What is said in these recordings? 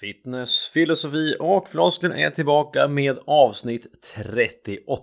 Fitness, filosofi och floskler är tillbaka med avsnitt 38.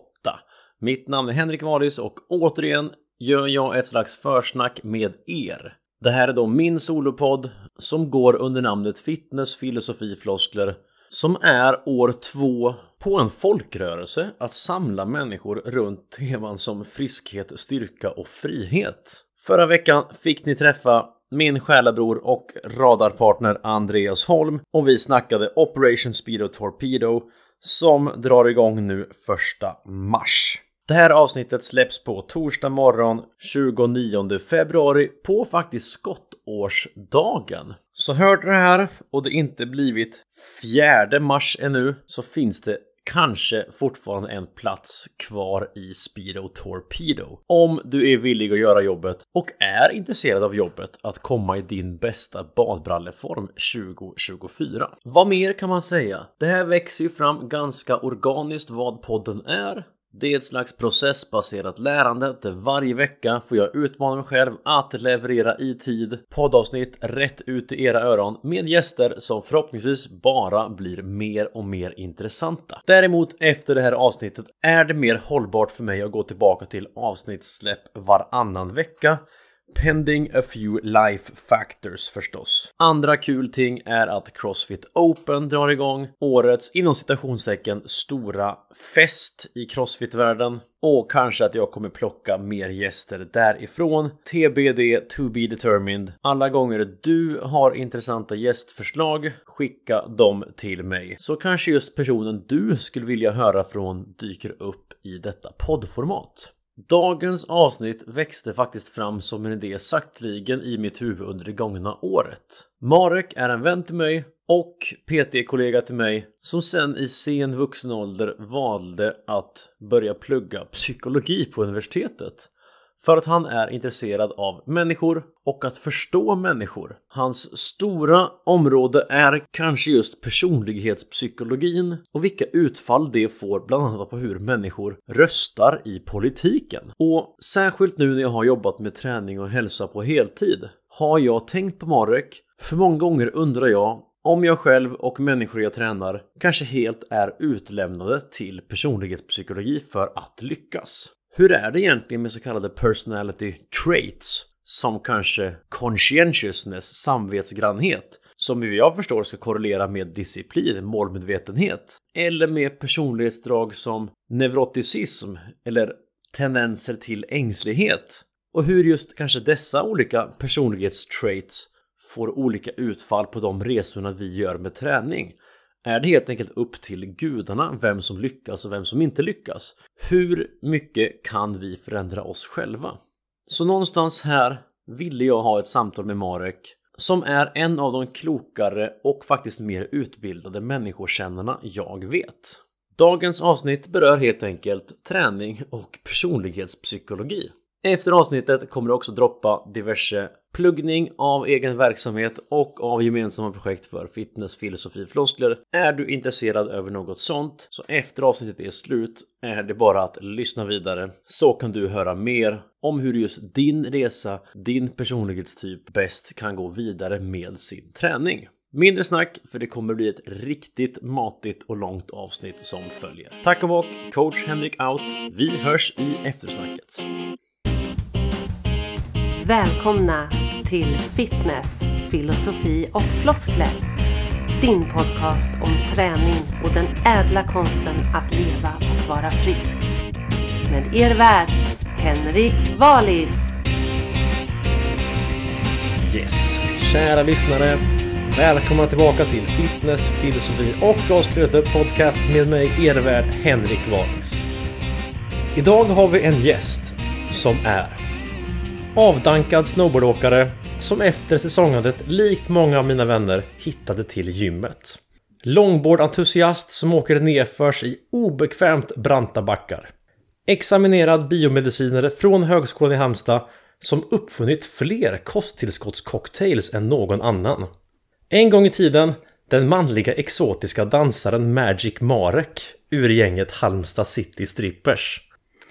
Mitt namn är Henrik Wadis och återigen gör jag ett slags försnack med er. Det här är då min solopodd som går under namnet Fitness, filosofi, floskler som är år två på en folkrörelse att samla människor runt teman som friskhet, styrka och frihet. Förra veckan fick ni träffa min själabror och radarpartner Andreas Holm och vi snackade Operation Speedo Torpedo som drar igång nu första mars. Det här avsnittet släpps på torsdag morgon 29 februari på faktiskt skottårsdagen. Så hör du det här och det inte blivit 4 mars ännu så finns det kanske fortfarande en plats kvar i Speedo Torpedo. Om du är villig att göra jobbet och är intresserad av jobbet att komma i din bästa badbralleform 2024. Vad mer kan man säga? Det här växer ju fram ganska organiskt vad podden är. Det är ett slags processbaserat lärande där varje vecka får jag utmana mig själv att leverera i tid poddavsnitt rätt ut i era öron med gäster som förhoppningsvis bara blir mer och mer intressanta. Däremot efter det här avsnittet är det mer hållbart för mig att gå tillbaka till avsnittssläpp varannan vecka Pending a few life factors förstås. Andra kul ting är att Crossfit Open drar igång årets inom citationstecken stora fest i Crossfit-världen. Och kanske att jag kommer plocka mer gäster därifrån. TBD to be determined. Alla gånger du har intressanta gästförslag, skicka dem till mig. Så kanske just personen du skulle vilja höra från dyker upp i detta poddformat. Dagens avsnitt växte faktiskt fram som en idé sakteligen i mitt huvud under det gångna året. Marek är en vän till mig och PT-kollega till mig som sen i sen vuxen ålder valde att börja plugga psykologi på universitetet. För att han är intresserad av människor och att förstå människor. Hans stora område är kanske just personlighetspsykologin och vilka utfall det får bland annat på hur människor röstar i politiken. Och särskilt nu när jag har jobbat med träning och hälsa på heltid har jag tänkt på Marek. För många gånger undrar jag om jag själv och människor jag tränar kanske helt är utlämnade till personlighetspsykologi för att lyckas. Hur är det egentligen med så kallade personality traits? Som kanske conscientiousness, samvetsgrannhet som ju jag förstår ska korrelera med disciplin, målmedvetenhet. Eller med personlighetsdrag som neuroticism eller tendenser till ängslighet. Och hur just kanske dessa olika personlighetstraits får olika utfall på de resorna vi gör med träning är det helt enkelt upp till gudarna vem som lyckas och vem som inte lyckas. Hur mycket kan vi förändra oss själva? Så någonstans här ville jag ha ett samtal med Marek som är en av de klokare och faktiskt mer utbildade människokännarna jag vet. Dagens avsnitt berör helt enkelt träning och personlighetspsykologi. Efter avsnittet kommer det också droppa diverse pluggning av egen verksamhet och av gemensamma projekt för fitness, filosofi, floskler. Är du intresserad över något sånt så efter avsnittet är slut är det bara att lyssna vidare så kan du höra mer om hur just din resa, din personlighetstyp bäst kan gå vidare med sin träning. Mindre snack för det kommer bli ett riktigt matigt och långt avsnitt som följer. Tack och bock, coach Henrik out. Vi hörs i eftersnacket. Välkomna till Fitness, filosofi och floskler. Din podcast om träning och den ädla konsten att leva och vara frisk. Med er värd, Henrik Valis. Yes, kära lyssnare. Välkomna tillbaka till Fitness, filosofi och floskler podcast med mig, er värd Henrik Valis. Idag har vi en gäst som är avdankad snowboardåkare som efter säsongandet likt många av mina vänner hittade till gymmet. Longboardentusiast som åker nerförs i obekvämt branta backar. Examinerad biomedicinare från Högskolan i Halmstad som uppfunnit fler kosttillskottscocktails än någon annan. En gång i tiden den manliga exotiska dansaren Magic Marek ur gänget Halmstad City Strippers.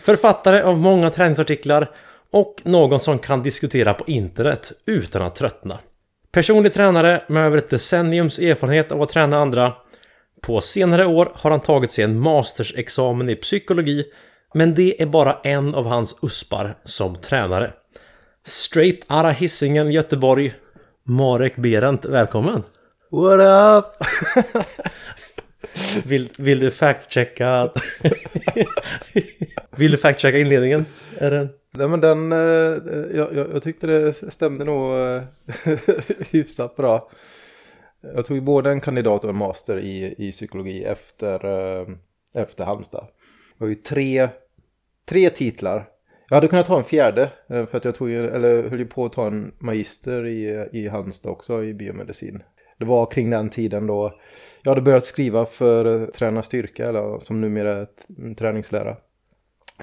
Författare av många träningsartiklar och någon som kan diskutera på internet utan att tröttna. Personlig tränare med över ett decenniums erfarenhet av att träna andra. På senare år har han tagit sig en mastersexamen i psykologi men det är bara en av hans uspar som tränare. Straight Ara Hisingen, Göteborg. Marek Berent, välkommen! What up? Vill, vill du fact-checka? vill du factchecka inledningen? Är den... Nej men den, eh, eh, jag, jag, jag tyckte det stämde nog eh, hyfsat bra. Jag tog ju både en kandidat och en master i, i psykologi efter, efter Halmstad. Det var ju tre, tre titlar. Jag hade kunnat ta en fjärde för att jag tog eller höll ju på att ta en magister i, i Halmstad också i biomedicin. Det var kring den tiden då jag hade börjat skriva för Träna Styrka, eller som numera är träningslära.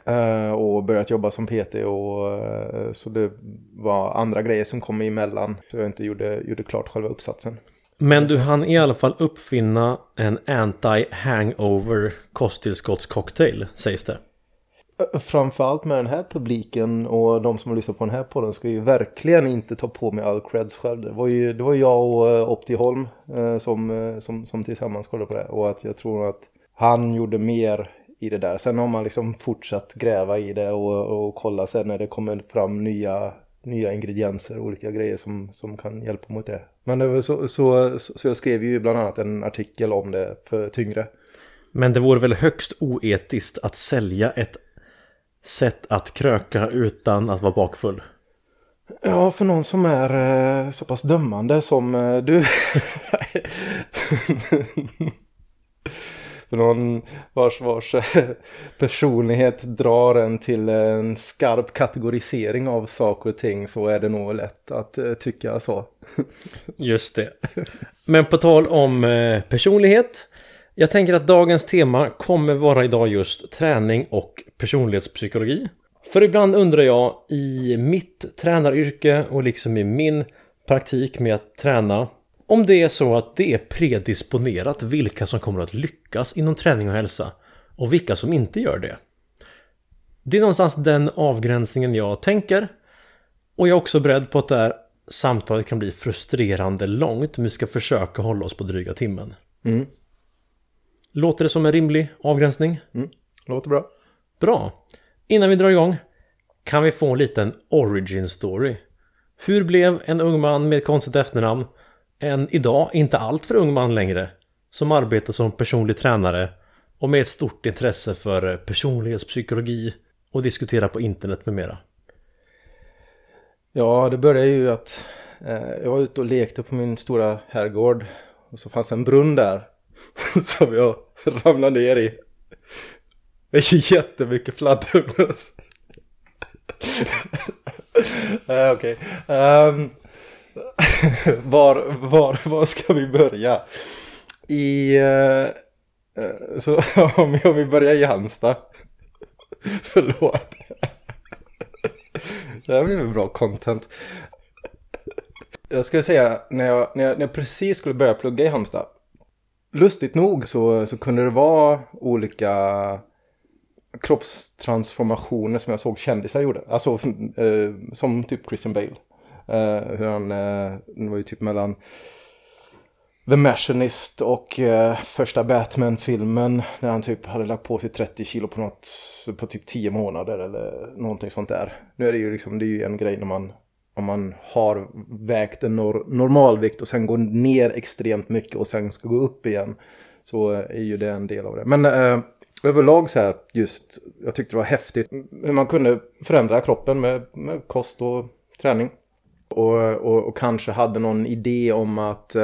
Uh, och börjat jobba som PT och uh, så det var andra grejer som kom emellan. Så jag inte gjorde, gjorde klart själva uppsatsen. Men du hann i alla fall uppfinna en anti-hangover kosttillskottscocktail sägs det. Framförallt med den här publiken och de som har lyssnat på den här podden ska ju verkligen inte ta på mig all creds själv. Det var ju, det var jag och Opti Holm eh, som, som, som tillsammans kollade på det och att jag tror att han gjorde mer i det där. Sen har man liksom fortsatt gräva i det och, och kolla sen när det kommer fram nya, nya ingredienser och olika grejer som, som kan hjälpa mot det. Men det så, så, så, jag skrev ju bland annat en artikel om det för tyngre. Men det vore väl högst oetiskt att sälja ett sätt att kröka utan att vara bakfull? Ja, för någon som är eh, så pass dömande som eh, du. för någon vars, vars eh, personlighet drar en till en skarp kategorisering av saker och ting så är det nog lätt att eh, tycka så. Just det. Men på tal om eh, personlighet. Jag tänker att dagens tema kommer vara idag just träning och personlighetspsykologi. För ibland undrar jag i mitt tränaryrke och liksom i min praktik med att träna om det är så att det är predisponerat vilka som kommer att lyckas inom träning och hälsa och vilka som inte gör det. Det är någonstans den avgränsningen jag tänker och jag är också beredd på att det här samtalet kan bli frustrerande långt men vi ska försöka hålla oss på dryga timmen. Mm. Låter det som en rimlig avgränsning? Mm. Låter bra. Bra. Innan vi drar igång kan vi få en liten origin story. Hur blev en ung man med konstigt efternamn en idag inte allt för ung man längre som arbetar som personlig tränare och med ett stort intresse för eh, personlighetspsykologi och diskuterar på internet med mera? Ja, det började ju att eh, jag var ute och lekte på min stora herrgård och så fanns en brunn där som jag ramlade ner i. Det jättemycket fladdermöss. uh, eh, Okej. Okay. Um, var, var, var ska vi börja? I... Eh, eh, så om, vi börjar i Halmstad. Förlåt. Det här blev bra content. Jag skulle säga när jag, när jag, när jag precis skulle börja plugga i Halmstad. Lustigt nog så, så kunde det vara olika kroppstransformationer som jag såg kändisar gjorde. Alltså eh, som typ Christian Bale. Eh, hur han, eh, det var ju typ mellan The Machinist och eh, första Batman-filmen när han typ hade lagt på sig 30 kilo på något på typ 10 månader eller någonting sånt där. Nu är det ju liksom, det är ju en grej när man om man har vägt en nor normalvikt och sen går ner extremt mycket och sen ska gå upp igen så är ju det en del av det. Men eh, överlag så här just, jag tyckte det var häftigt hur man kunde förändra kroppen med, med kost och träning. Och, och, och, kanske hade någon idé om att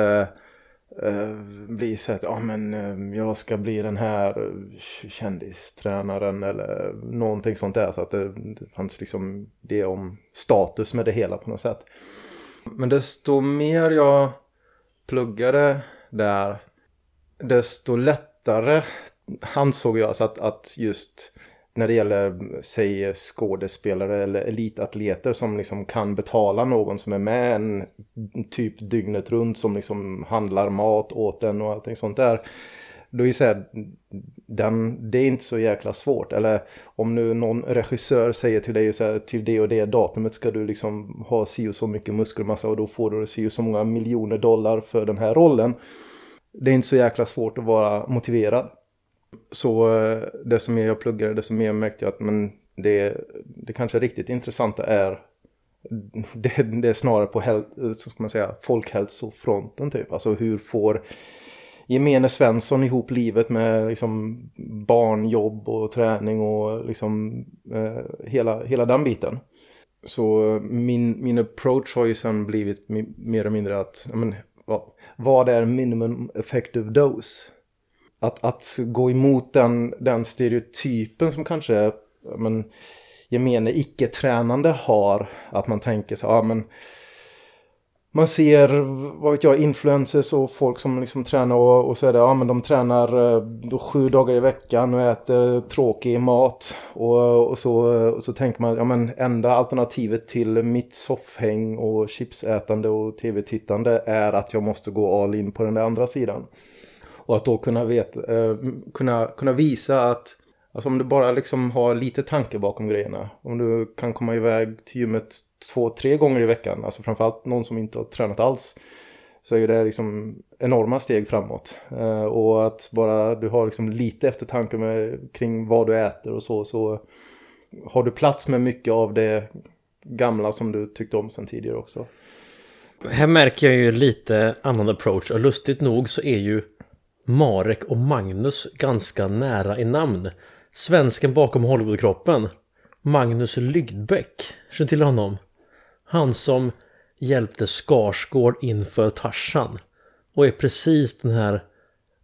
Uh, bli så att ja, men, uh, jag ska bli den här kändistränaren eller någonting sånt där. Så att det, det fanns liksom det om status med det hela på något sätt. Men desto mer jag pluggade där desto lättare ansåg jag så att, att just när det gäller, säg skådespelare eller elitatleter som liksom kan betala någon som är med en typ dygnet runt som liksom handlar mat åt en och allting sånt där. då är det så här, den, det är inte så jäkla svårt. Eller om nu någon regissör säger till dig så här, till det och det datumet ska du liksom ha si och så mycket muskelmassa och då får du si och så många miljoner dollar för den här rollen. Det är inte så jäkla svårt att vara motiverad. Så desto det som mer jag pluggade, det som mer märkte jag att men det, det kanske riktigt intressanta är det, det är snarare på häl, så ska man säga, folkhälsofronten typ. Alltså hur får gemene Svensson ihop livet med liksom barnjobb och träning och liksom eh, hela, hela den biten. Så min, min approach har ju sen blivit mer eller mindre att, men, vad, vad är minimum effective dose? Att, att gå emot den, den stereotypen som kanske men, gemene icke-tränande har. Att man tänker så ja men man ser, vad vet jag, influencers och folk som liksom tränar och, och så är det, ja men de tränar eh, då sju dagar i veckan och äter tråkig mat. Och, och, så, och så tänker man, ja men enda alternativet till mitt soffhäng och chipsätande och tv-tittande är att jag måste gå all in på den där andra sidan. Och att då kunna, veta, eh, kunna, kunna visa att Alltså om du bara liksom har lite tanke bakom grejerna. Om du kan komma iväg till gymmet två, tre gånger i veckan. Alltså framförallt någon som inte har tränat alls. Så är det liksom enorma steg framåt. Eh, och att bara du har liksom lite eftertanke med, kring vad du äter och så. Så har du plats med mycket av det gamla som du tyckte om sen tidigare också. Här märker jag ju lite annan approach och lustigt nog så är ju Marek och Magnus ganska nära i namn. Svensken bakom Hollywoodkroppen. Magnus Lydbeck. Känner till honom? Han som hjälpte Skarsgård inför Tarzan. Och är precis den här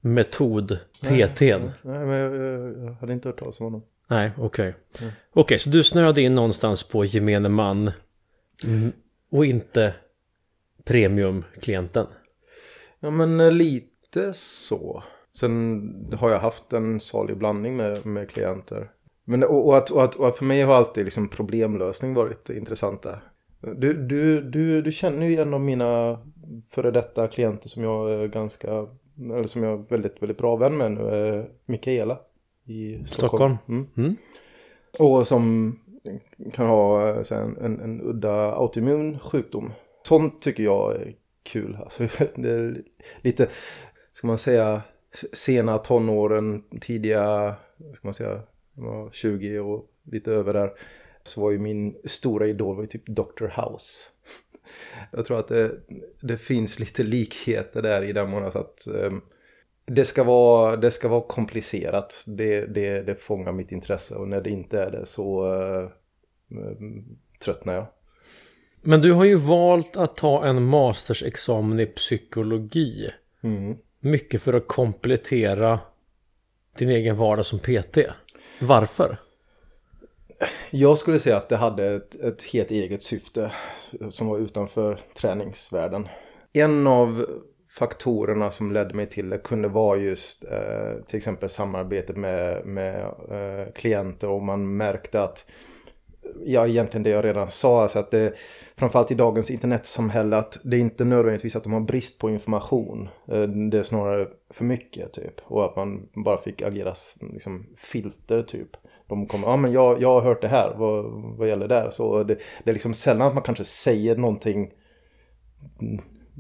metod-PTn. Nej, nej, men jag, jag, jag, hade inte hört talas om honom. Nej, okej. Okay. Okej, okay, så du snöade in någonstans på gemene man. Mm. Och inte premiumklienten. Ja, men eh, lite så. Sen har jag haft en salig blandning med, med klienter. Men, och, och, att, och, att, och att för mig har alltid liksom problemlösning varit intressant där. Du, du, du, du känner ju en av mina före detta klienter som jag är ganska, eller som jag är väldigt, väldigt bra vän med nu, Mikaela i Stockholm. Mm. Mm. Och som kan ha en, en, en udda autoimmun sjukdom. Sånt tycker jag är kul. Alltså, det är lite, ska man säga, sena tonåren, tidiga, ska man säga, 20 och lite över där. Så var ju min stora idol var ju typ Dr. House. Jag tror att det, det finns lite likheter där i den månaden så att um, det ska vara, det ska vara komplicerat. Det, det, det fångar mitt intresse och när det inte är det så uh, tröttnar jag. Men du har ju valt att ta en mastersexamen i psykologi. Mm. Mycket för att komplettera din egen vardag som PT. Varför? Jag skulle säga att det hade ett, ett helt eget syfte som var utanför träningsvärlden. En av faktorerna som ledde mig till det kunde vara just eh, till exempel samarbetet med, med eh, klienter och man märkte att ja, egentligen det jag redan sa, alltså att det, framförallt i dagens internetsamhälle, att det är inte nödvändigtvis att de har brist på information. Eh, det är snarare för mycket typ. Och att man bara fick agera liksom, filter typ. De kommer, ja men jag, jag har hört det här, vad, vad gäller det Så det, det är liksom sällan att man kanske säger någonting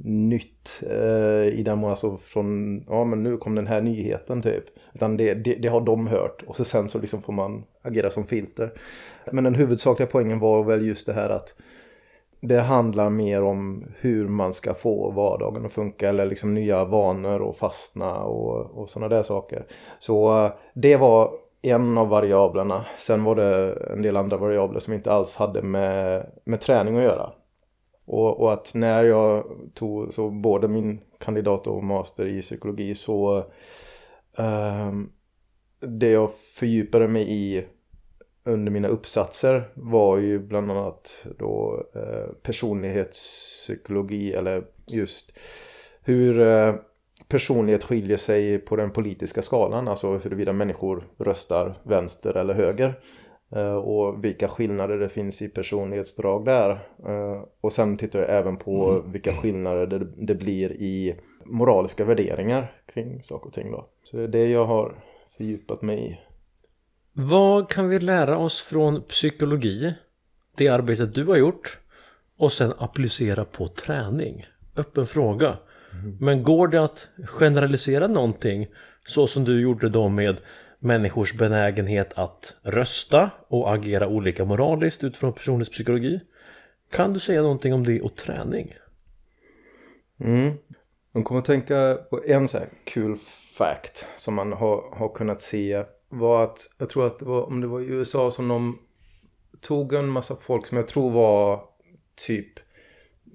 nytt eh, i den mån alltså från, ja men nu kom den här nyheten typ. Utan det, det, det, har de hört och så sen så liksom får man agera som filter. Men den huvudsakliga poängen var väl just det här att det handlar mer om hur man ska få vardagen att funka eller liksom nya vanor och fastna och, och sådana där saker. Så eh, det var en av variablerna. Sen var det en del andra variabler som inte alls hade med, med träning att göra. Och, och, att när jag tog så både min kandidat och master i psykologi så um, det jag fördjupade mig i under mina uppsatser var ju bland annat då eh, personlighetspsykologi eller just hur eh, personlighet skiljer sig på den politiska skalan, alltså huruvida människor röstar vänster eller höger. Eh, och vilka skillnader det finns i personlighetsdrag där. Eh, och sen tittar jag även på mm. vilka skillnader det, det blir i moraliska värderingar kring saker och ting då. Så det är det jag har fördjupat mig i. Vad kan vi lära oss från psykologi, det arbetet du har gjort och sen applicera på träning? Öppen fråga. Men går det att generalisera någonting så som du gjorde då med människors benägenhet att rösta och agera olika moraliskt utifrån personens psykologi? Kan du säga någonting om det och träning? Mm. De kommer att tänka på en så här kul fact som man har, har kunnat se var att, jag tror att det var, om det var i USA som de tog en massa folk som jag tror var typ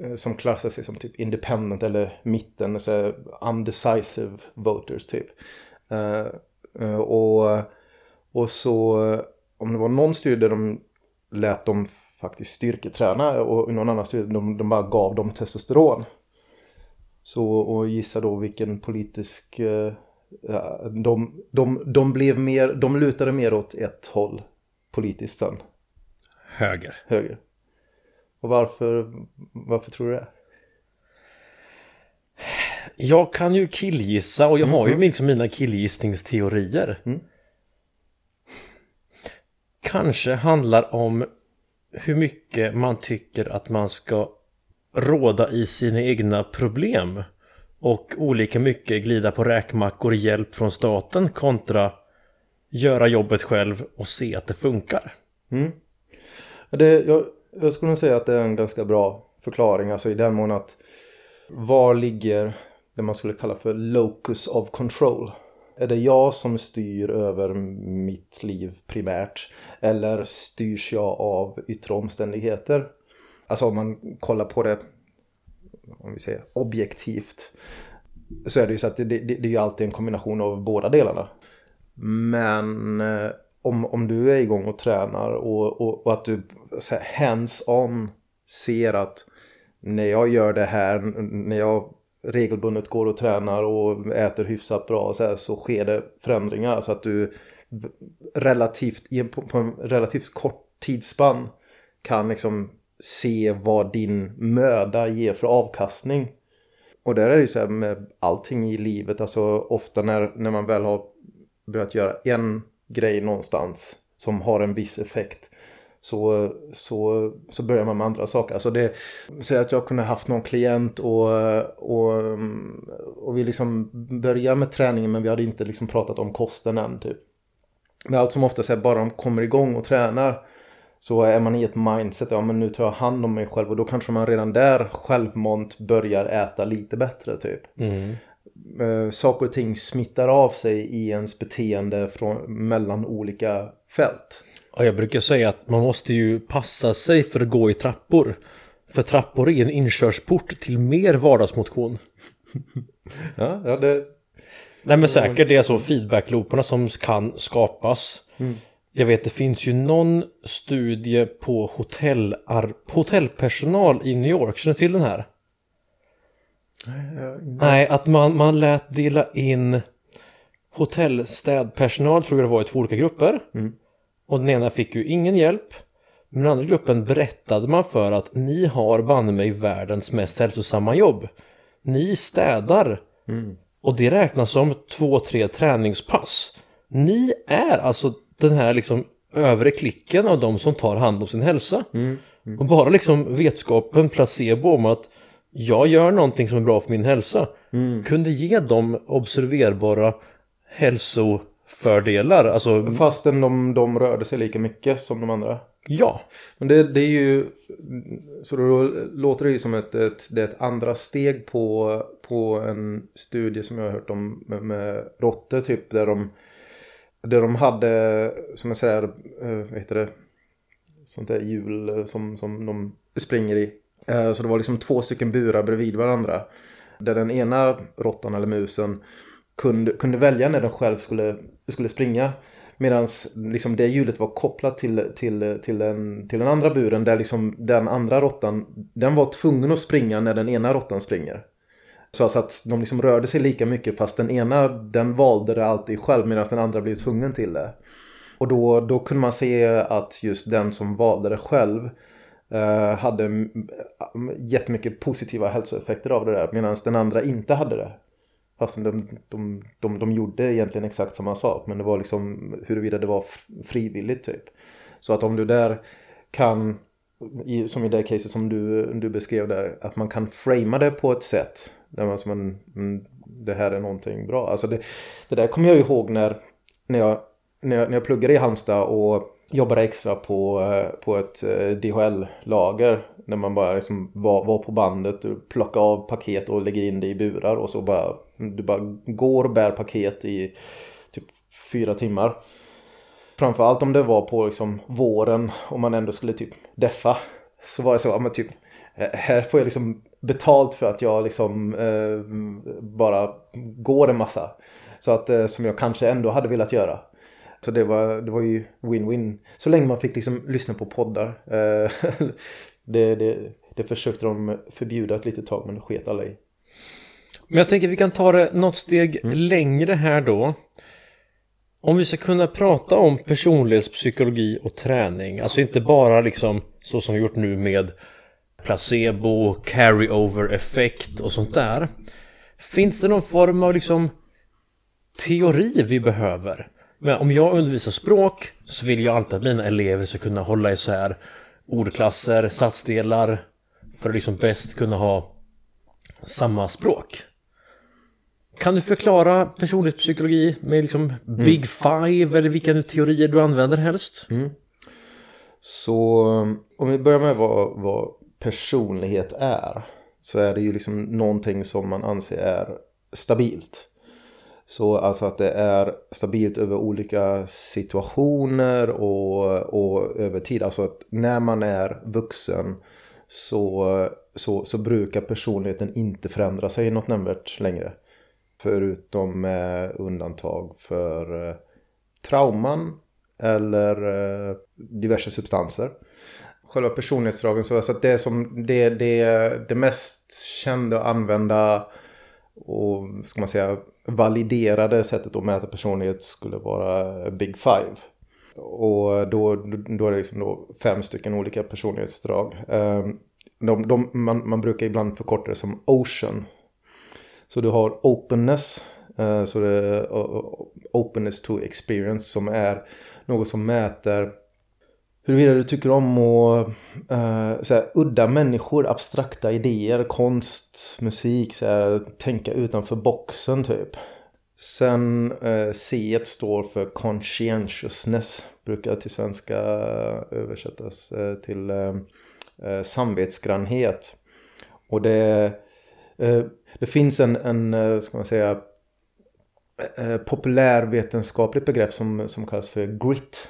eh, som klassar sig som typ independent eller mitten, så undecisive voters typ. Uh, och, och så om det var någon studie där de lät dem faktiskt styrketräna och i någon annan studie de, de bara gav dem testosteron. Så och gissa då vilken politisk eh, de, de, de blev mer, de lutade mer åt ett håll politiskt sen, Höger. höger. Och varför, varför tror du det? Jag kan ju killgissa och jag har ju liksom mina killgissningsteorier. Mm. Kanske handlar om hur mycket man tycker att man ska råda i sina egna problem och olika mycket glida på räkmackor i hjälp från staten kontra göra jobbet själv och se att det funkar. Mm. Det, jag, jag skulle säga att det är en ganska bra förklaring, alltså i den mån att var ligger det man skulle kalla för locus of control? Är det jag som styr över mitt liv primärt? Eller styrs jag av yttre omständigheter? Alltså om man kollar på det, om vi säger objektivt, så är det ju så att det, det, det är ju alltid en kombination av båda delarna. Men eh, om, om du är igång och tränar och, och, och att du hands-on ser att när jag gör det här, när jag regelbundet går och tränar och äter hyfsat bra så, här, så sker det förändringar så att du relativt, på en relativt kort tidsspann kan liksom se vad din möda ger för avkastning. Och där är det ju så här med allting i livet, alltså ofta när, när man väl har börjat göra en grej någonstans som har en viss effekt så, så, så börjar man med andra saker. Alltså det, säg att jag kunde haft någon klient och, och, och vi liksom började med träningen men vi hade inte liksom pratat om kosten än typ. Men allt som oftast är bara de kommer igång och tränar så är man i ett mindset, ja men nu tar jag hand om mig själv och då kanske man redan där självmant börjar äta lite bättre typ. Eh, saker och ting smittar av sig i ens beteende från, mellan olika fält. Ja, jag brukar säga att man måste ju passa sig för att gå i trappor. För trappor är en inkörsport till mer vardagsmotion. Ja, ja det... Nej men säkert det är så feedbacklooparna som kan skapas. Jag vet det finns ju någon studie på hotellar, hotellpersonal i New York. Känner du till den här? Nej, att man, man lät dela in hotellstädpersonal tror jag det var i två olika grupper. Och den ena fick ju ingen hjälp. Men den andra gruppen berättade man för att ni har banne mig världens mest hälsosamma jobb. Ni städar. Och det räknas som två, tre träningspass. Ni är alltså den här liksom övre klicken av de som tar hand om sin hälsa. Och bara liksom vetskapen, placebo om att jag gör någonting som är bra för min hälsa. Kunde ge dem observerbara hälsofördelar. Alltså, Fastän de, de rörde sig lika mycket som de andra. ja. Men det, det är ju, så då låter det ju som ett, ett, det är ett andra steg på, på en studie som jag har hört om med, med råttor typ där de, där de hade, som jag säger, eh, vad heter det, sånt där hjul eh, som, som de springer i. Eh, så det var liksom två stycken burar bredvid varandra. Där den ena råttan eller musen kunde, kunde välja när den själv skulle, skulle springa. Medan liksom det hjulet var kopplat till, till, till, den, till den andra buren där liksom den andra råttan, den var tvungen att springa när den ena råttan springer. Så alltså att de liksom rörde sig lika mycket fast den ena den valde det alltid själv medan den andra blev tvungen till det. Och då, då kunde man se att just den som valde det själv eh, hade jättemycket positiva hälsoeffekter av det där medan den andra inte hade det. Fast de, de, de, de gjorde egentligen exakt samma sak men det var liksom huruvida det var frivilligt typ. Så att om du där kan, som i det caset som du, du beskrev där, att man kan framea det på ett sätt där man som en, det här är någonting bra. Alltså det, det där kommer jag ihåg när, när, jag, när, jag, när jag pluggade i Halmstad och jobbade extra på, eh, på ett eh, DHL-lager. När man bara liksom var, var på bandet, och plockade av paket och lägger in det i burar och så bara du bara går och bär paket i typ fyra timmar. Framförallt om det var på liksom våren och man ändå skulle typ deffa. Så var det så, men typ eh, här får jag liksom betalt för att jag liksom eh, bara går en massa. Så att eh, som jag kanske ändå hade velat göra. Så det var, det var ju win-win. Så länge man fick liksom lyssna på poddar. Eh, det, det, det försökte de förbjuda ett litet tag men det sket alla i. Men jag tänker vi kan ta det något steg mm. längre här då. Om vi ska kunna prata om personlighetspsykologi och träning, alltså inte bara liksom så som vi gjort nu med placebo, carry-over-effekt och sånt där. Finns det någon form av liksom teori vi behöver? Men om jag undervisar språk så vill jag alltid att mina elever ska kunna hålla isär ordklasser, satsdelar för att liksom bäst kunna ha samma språk. Kan du förklara personlighetspsykologi med liksom mm. Big Five eller vilka teorier du använder helst? Mm. Så om vi börjar med vad, vad personlighet är så är det ju liksom någonting som man anser är stabilt. Så alltså att det är stabilt över olika situationer och, och över tid. Alltså att när man är vuxen så, så, så brukar personligheten inte förändra sig något nämnvärt längre. Förutom med undantag för eh, trauman eller eh, diverse substanser. Själva personlighetsdragen så att det är som det, det, det mest kända och använda och ska man säga validerade sättet att mäta personlighet skulle vara Big Five. Och då, då är det liksom då fem stycken olika personlighetsdrag. Ehm, de, de, man, man brukar ibland förkorta det som Ocean så du har openness, eh, så det är openness to experience som är något som mäter huruvida du tycker om att eh, uh, såhär, udda människor, abstrakta idéer, konst, musik, såhär, tänka utanför boxen typ. Sen uh, C står för conscientiousness, brukar till svenska eh, översättas uh, till uh, samvetsgrannhet. Och det det finns en, en ska man säga, populärvetenskapligt begrepp som, som kallas för grit.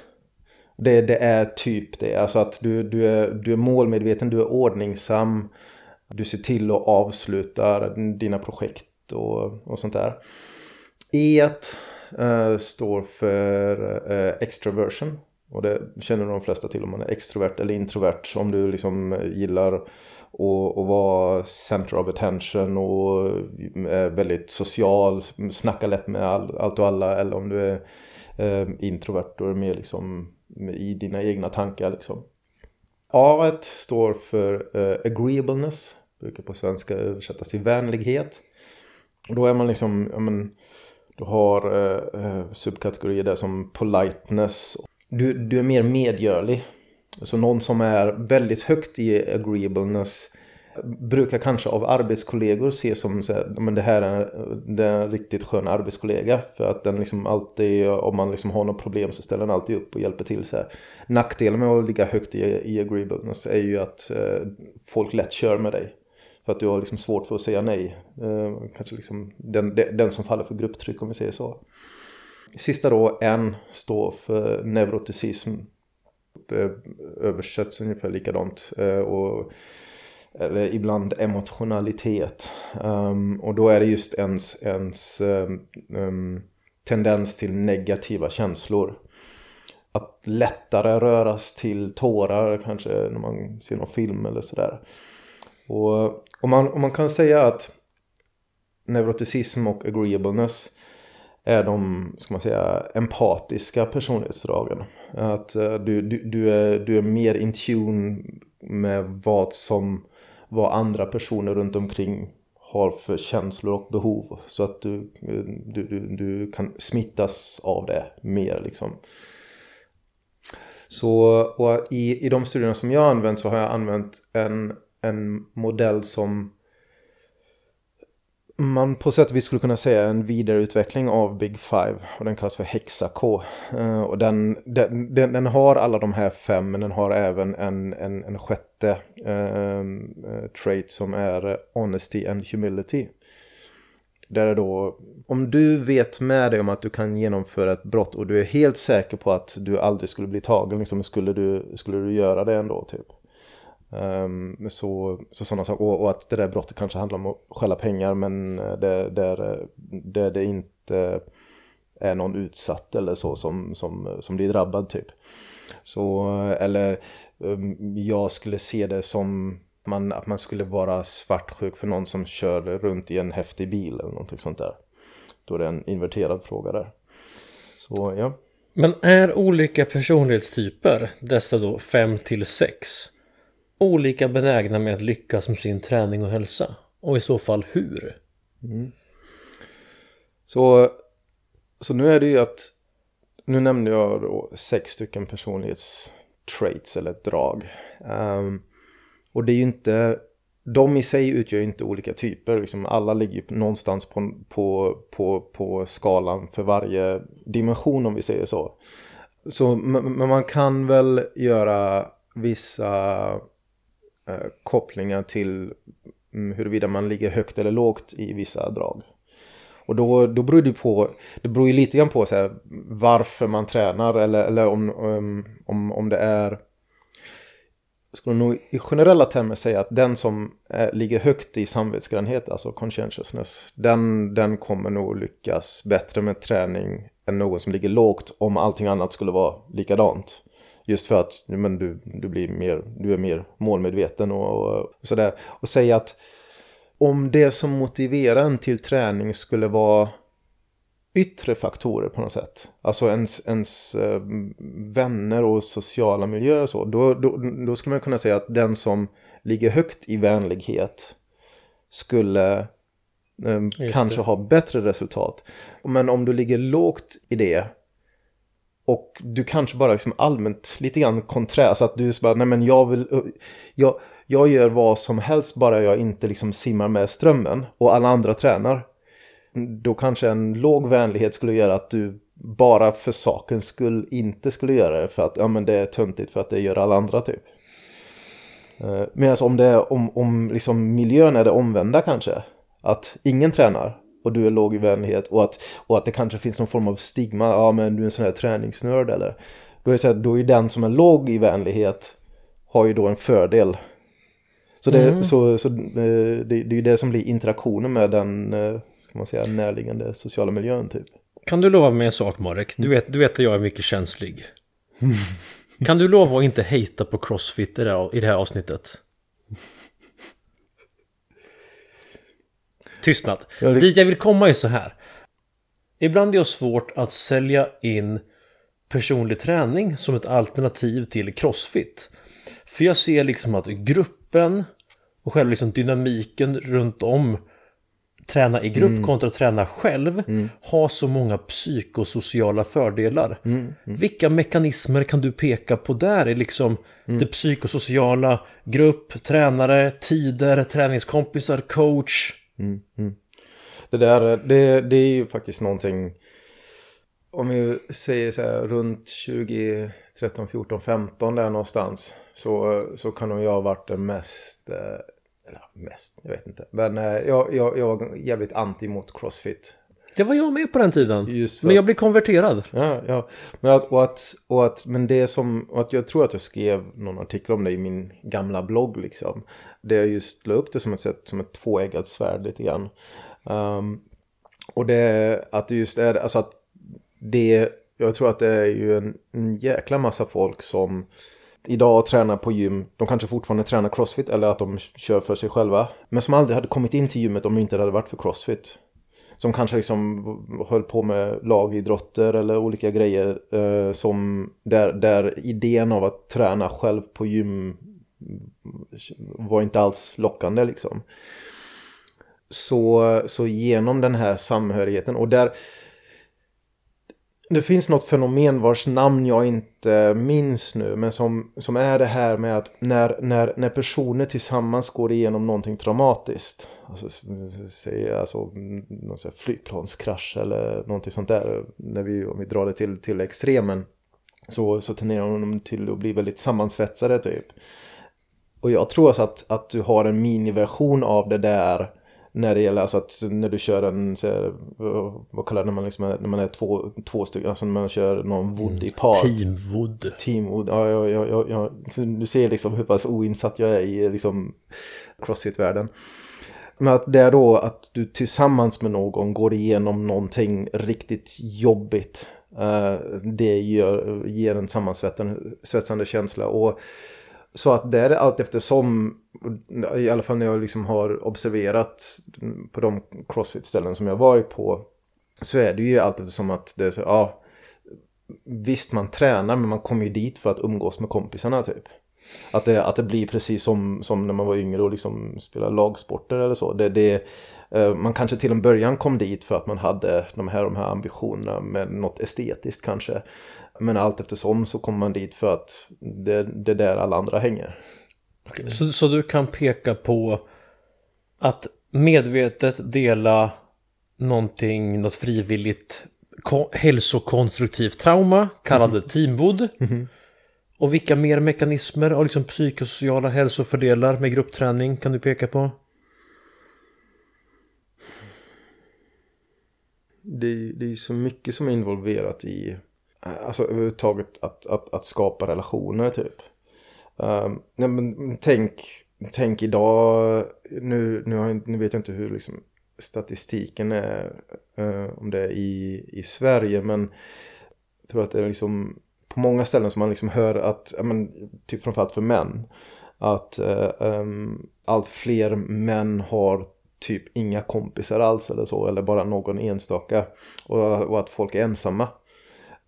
Det, det är typ det, alltså att du, du, är, du är målmedveten, du är ordningsam, du ser till att avsluta dina projekt och, och sånt där. E uh, står för uh, extroversion och det känner de flesta till om man är extrovert eller introvert. Om du liksom eh, gillar att, att vara center of attention och är väldigt social, snackar lätt med all, allt och alla eller om du är eh, introvert och är mer liksom i dina egna tankar liksom. A står för eh, agreeableness, brukar på svenska översättas till vänlighet. Och då är man liksom, ja men, du har eh, eh subkategorier där som politeness. Du, du är mer medgörlig så någon som är väldigt högt i agreeableness brukar kanske av arbetskollegor se som så här, men det här är, det är en riktigt skön arbetskollega. För att den liksom alltid, om man liksom har något problem så ställer den alltid upp och hjälper till. Så här. Nackdelen med att ligga högt i, i agreeableness är ju att eh, folk lätt kör med dig. För att du har liksom svårt för att säga nej. Eh, kanske liksom den, den som faller för grupptryck om vi säger så. Sista då, N står för neuroticism översätts ungefär likadant. Eh, och, eller ibland emotionalitet. Um, och då är det just ens, ens um, tendens till negativa känslor. Att lättare röras till tårar kanske när man ser någon film eller sådär. Och, och, man, och man kan säga att neuroticism och agreeableness är de, ska man säga, empatiska personlighetsdragen. Att eh, du, du, du, är, du är mer in tune med vad som vad andra personer runt omkring har för känslor och behov så att du, du, du, du kan smittas av det mer liksom. Så och i, i de studierna som jag har använt så har jag använt en, en modell som man på sätt och vis skulle kunna säga en vidareutveckling av Big Five och den kallas för Hexa-K. Uh, och den, den, den, den, har alla de här fem men den har även en, en, en sjätte uh, trait som är Honesty and Humility. Där är då, om du vet med dig om att du kan genomföra ett brott och du är helt säker på att du aldrig skulle bli tagen, liksom, skulle, du, skulle du göra det ändå typ? Um, så, så sådana saker. Och, och, att det där brottet kanske handlar om att stjäla pengar men eh, det, där, eh, det inte är någon utsatt eller så som, som, som blir drabbad typ. Så, eh, eller um, jag skulle se det som man, att man skulle vara svartsjuk för någon som kör runt i en häftig bil eller någonting sånt där. Då är det en inverterad fråga där. Så ja. Men är olika personlighetstyper, dessa då 5 till 6, olika benägna med att lyckas med sin träning och hälsa? Och i så fall hur? Mm. Så, så nu är det ju att nu nämnde jag då sex stycken personlighetstraits eller drag. Um, och det är ju inte, de i sig utgör ju inte olika typer. Liksom alla ligger någonstans på, på, på, på skalan för varje dimension om vi säger så. Så men man kan väl göra vissa Eh, kopplingar till mm, huruvida man ligger högt eller lågt i vissa drag. Och då, då beror det på, det beror ju lite grann på så här, varför man tränar eller, eller om, om, om det är skulle nog i generella termer säga att den som är, ligger högt i samvetsgrannhet, alltså conscientiousness, den, den kommer nog lyckas bättre med träning än någon som ligger lågt om allting annat skulle vara likadant. Just för att men du, du, blir mer, du är mer målmedveten och, och sådär. Och säga att om det som motiverar en till träning skulle vara yttre faktorer på något sätt. Alltså ens, ens äh, vänner och sociala miljöer och så. Då, då, då skulle man kunna säga att den som ligger högt i vänlighet skulle äh, kanske ha bättre resultat. Men om du ligger lågt i det och du kanske bara liksom allmänt lite grann konträr. Så alltså att du bara, nej men jag vill, jag, jag gör vad som helst bara jag inte liksom simmar med strömmen och alla andra tränar mm, då kanske en låg vänlighet skulle göra att du bara för sakens skull inte skulle göra det för att ja men det är töntigt för att det gör alla andra typ. Eh, medan om det är om, om liksom miljön är det omvända kanske. Att ingen tränar och du är låg i vänlighet och att, och att det kanske finns någon form av stigma. Ja men du är en sån här träningsnörd eller. Då är det så här, då är den som är låg i vänlighet har ju då en fördel så, det, mm. så, så eh, det, det, är ju det som blir interaktionen med den eh, ska man säga, närliggande sociala miljön typ. Kan du lova mig en sak Marek? Du vet, du vet att jag är mycket känslig. kan du lova att inte hejta på crossfit i det här, i det här avsnittet? Tystnad. Ja, det... Dit jag vill komma är så här. Ibland är det svårt att sälja in personlig träning som ett alternativ till crossfit. För jag ser liksom att gruppen och själva liksom dynamiken runt om träna i grupp mm. kontra träna själv mm. har så många psykosociala fördelar. Mm. mm. Vilka mekanismer kan du peka på där i liksom mm. det psykosociala, grupp, tränare, tider, träningskompisar, coach? Mm, mm, det där, det, det är ju faktiskt någonting om vi säger så här runt 2013, 14, 15 där någonstans så, så kan nog jag ha varit den mest, eh, eller mest, jag vet inte. Men eh, jag, jag, jag var jävligt anti mot crossfit. Det var jag med på den tiden. Men jag blev konverterad. Ja, ja. Men, att, och att, och att, men det som, och att jag tror att jag skrev någon artikel om det i min gamla blogg liksom. Det jag just la upp det som ett sätt, som ett tvåeggat svärd lite grann. Um, och det, att det just är, alltså att det, jag tror att det är ju en, en jäkla massa folk som idag tränar på gym, de kanske fortfarande tränar crossfit eller att de kör för sig själva. Men som aldrig hade kommit in till gymmet om det inte hade varit för crossfit. Som kanske liksom höll på med lagidrotter eller olika grejer eh, som där, där idén av att träna själv på gym var inte alls lockande liksom. så, så genom den här samhörigheten och där det finns något fenomen vars namn jag inte minns nu men som, som är det här med att när, när, när personer tillsammans går igenom någonting traumatiskt alltså, säg alltså någon sån flygplanskrasch eller någonting sånt där när vi, om vi drar det till, till extremen så, så tenderar de till att bli väldigt sammansvetsade typ. Och jag tror alltså att, att du har en miniversion av det där när det gäller alltså att när du kör en, så vad kallar det när man, liksom är, när man är två, två stycken, alltså när man kör någon wood i par. Teamwood. Teamwood, ja, ja, ja, ja, ja. Du ser liksom hur pass oinsatt jag är i liksom crossfit-världen. Men att det är då att du tillsammans med någon går igenom någonting riktigt jobbigt. Uh, det gör, ger en sammansvetsande känsla och så att det är allt eftersom, i alla fall när jag liksom har observerat på de crossfit-ställen som jag varit på, så är det ju allt eftersom att det är så, ja, visst man tränar men man kommer ju dit för att umgås med kompisarna typ. Att det, att det blir precis som, som när man var yngre och liksom spelade lagsporter eller så. Det, det, eh, man kanske till en början kom dit för att man hade de här, de här ambitionerna med något estetiskt kanske. Men allt eftersom så kommer man dit för att det, det är där alla andra hänger. Okay. Så, så du kan peka på att medvetet dela någonting, något frivilligt hälsokonstruktivt trauma, kallade mm. teamwood. Mm -hmm. Och vilka mer mekanismer av liksom psykosociala hälsofördelar med gruppträning kan du peka på? Det, det är så mycket som är involverat i Eh, alltså överhuvudtaget att, att, att skapa relationer typ. Um, nej, men tänk, tänk idag, nu, nu, har jag, nu vet jag inte hur liksom, statistiken är, uh, om det är i, i Sverige, men jag tror att det är liksom på många ställen som man liksom hör att, ja, men, typ framförallt för män, att uh, um, allt fler män har typ inga kompisar alls eller så, eller bara någon enstaka. Och, och att folk är ensamma.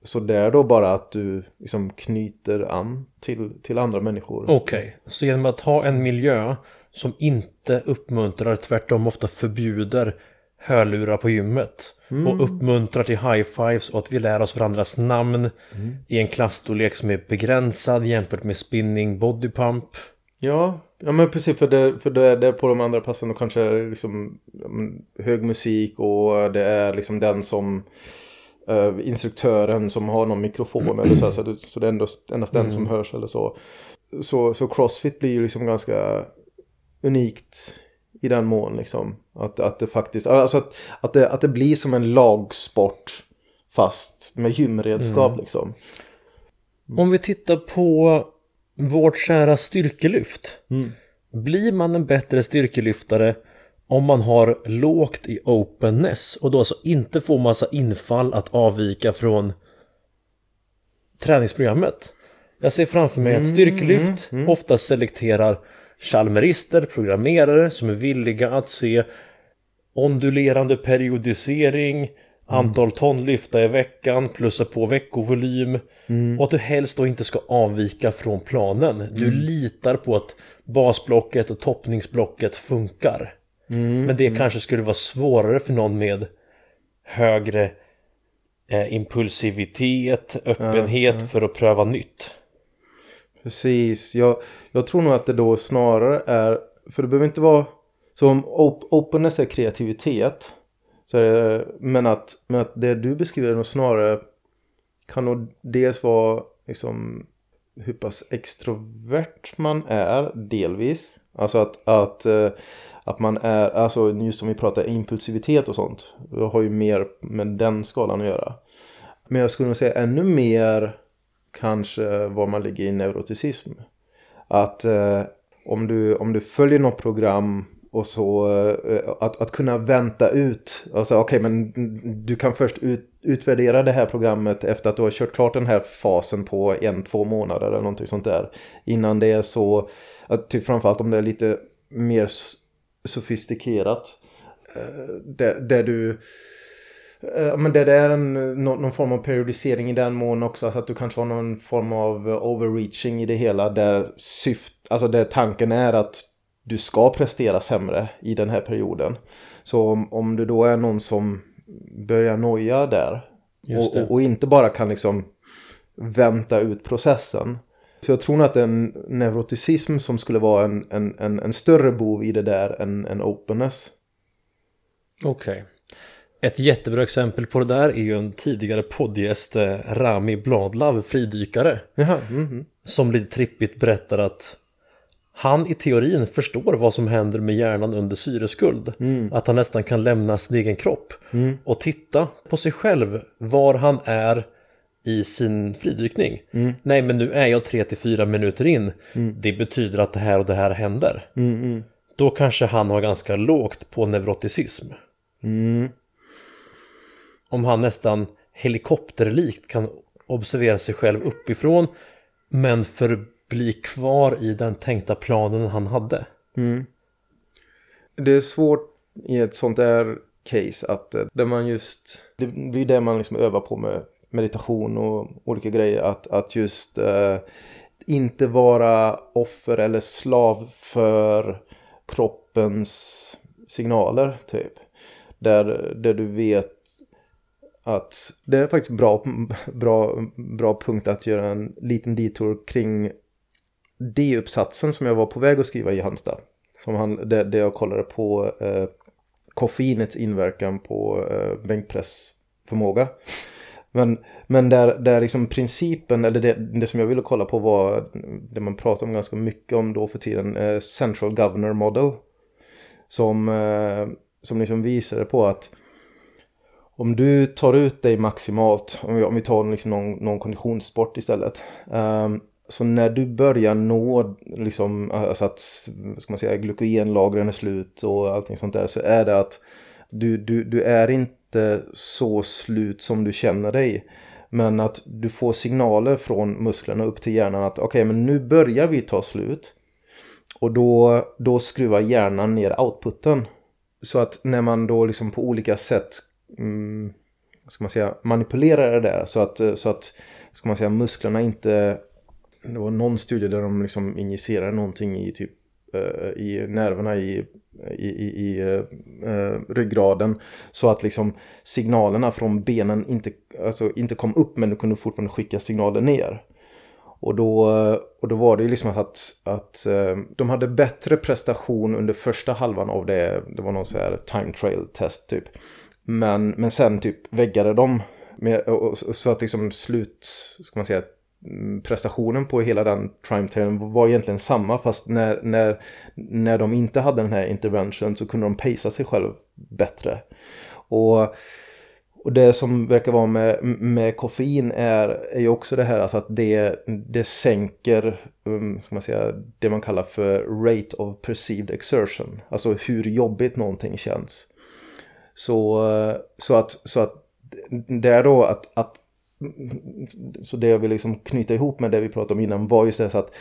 Så det är då bara att du liksom knyter an till, till andra människor. Okej, okay. så genom att ha en miljö som inte uppmuntrar, tvärtom ofta förbjuder hörlurar på gymmet. Mm. Och uppmuntrar till high-fives och att vi lär oss varandras namn mm. i en klassstorlek som är begränsad jämfört med spinning body pump. Ja, ja men precis för det, för det är det på de andra passen och kanske liksom hög musik och det är liksom den som uh, instruktören som har någon mikrofon eller så, så, så det är endast, endast den som mm. hörs eller så. så. Så Crossfit blir ju liksom ganska unikt i den mån liksom. Att, att det faktiskt, alltså att, att, det, att det blir som en lagsport fast med gymredskap mm. liksom. Om vi tittar på vårt kära styrkelyft. Mm. Blir man en bättre styrkelyftare om man har lågt i openness och då alltså inte får massa infall att avvika från träningsprogrammet. Jag ser framför mig att mm, styrkelyft mm, mm. ofta selekterar chalmerister, programmerare som är villiga att se ondulerande periodisering, mm. antal ton lyfta i veckan, plussa på veckovolym mm. och att du helst då inte ska avvika från planen. Du litar på att basblocket och toppningsblocket funkar. Mm, Men det mm. kanske skulle vara svårare för någon med högre eh, impulsivitet, öppenhet ja, ja. för att pröva nytt. Precis, jag, jag tror nog att det då snarare är, för det behöver inte vara, så om op openness är kreativitet, så är det, men, att, men att det du beskriver nog snarare kan nog dels vara liksom hur pass extrovert man är delvis. Alltså att, att eh, att man är, alltså just som vi pratar impulsivitet och sånt. Det har ju mer med den skalan att göra. Men jag skulle nog säga ännu mer kanske var man ligger i neuroticism. Att eh, om, du, om du följer något program och så eh, att, att kunna vänta ut. Alltså okej okay, men du kan först ut, utvärdera det här programmet efter att du har kört klart den här fasen på en, två månader eller någonting sånt där. Innan det är så, att, typ framförallt om det är lite mer sofistikerat. Eh, där, där du eh, men det är en, någon form av periodisering i den mån också. Så att du kanske har någon form av overreaching i det hela. Där syft, alltså där tanken är att du ska prestera sämre i den här perioden. Så om, om du då är någon som börjar noja där och, och, och, inte bara kan liksom vänta ut processen. Så jag tror nog att en neuroticism som skulle vara en, en, en, en större bov i det där än en openness. Okej. Okay. Ett jättebra exempel på det där är ju en tidigare poddgäst eh, Rami Bladlav, fridykare. Jaha, mm -hmm. Som lite trippigt berättar att han i teorin förstår vad som händer med hjärnan under syreskuld. Mm. Att han nästan kan lämna sin egen kropp mm. och titta på sig själv var han är i sin fridykning. Mm. Nej men nu är jag 3-4 minuter in. Mm. Det betyder att det här och det här händer. Mm, mm. Då kanske han har ganska lågt på neuroticism. Om han nästan helikopterlikt kan observera sig själv uppifrån men förbli kvar i den tänkta planen han hade. Mm. Det är svårt i ett sånt där case att eh, där man just, det blir det man liksom övar på med meditation och olika grejer, att, att just eh, inte vara offer eller slav för kroppens signaler typ. Där, där du vet att det är faktiskt bra, bra, bra punkt att göra en liten detour kring D-uppsatsen som jag var på väg att skriva i Halmstad. Som han, det, det jag kollade på eh, koffeinets inverkan på eh, bänkpressförmåga. Men, men där, där liksom principen, eller det, det som jag ville kolla på var det man pratar om ganska mycket om då för tiden, eh, Central Governor Model. Som, eh, som liksom visade på att om du tar ut dig maximalt, om vi, om vi tar liksom någon, någon konditionssport istället. Eh, så när du börjar nå liksom, alltså att, ska man säga, glykogenlagren är slut och allting sånt där så är det att du, du, du är inte så slut som du känner dig. Men att du får signaler från musklerna upp till hjärnan att okej okay, men nu börjar vi ta slut. Och då, då skruvar hjärnan ner outputen. Så att när man då liksom på olika sätt mm, ska man säga, manipulerar det där så att, så att ska man säga, musklerna inte det var någon studie där de liksom injicerade någonting i typ uh, i nerverna i, i, i, i uh, ryggraden så att liksom signalerna från benen inte, alltså, inte kom upp men du kunde fortfarande skicka signaler ner. Och då, och då var det ju liksom att, att uh, de hade bättre prestation under första halvan av det, det var någon så här time trail test typ. Men, men sen typ väggade de med, och, och, så att liksom slut, ska man säga, Mm, prestationen på hela den trimetailen var egentligen samma fast när, när, när de inte hade den här interventionen så kunde de pacea sig själv bättre. Och, och det som verkar vara med, med koffein är, är ju också det här alltså att det, det sänker um, ska man säga, det man kallar för rate of perceived exertion. Alltså hur jobbigt någonting känns. Så, så, att, så att det är då att, att så det jag vill liksom knyta ihop med det vi pratade om innan var ju så att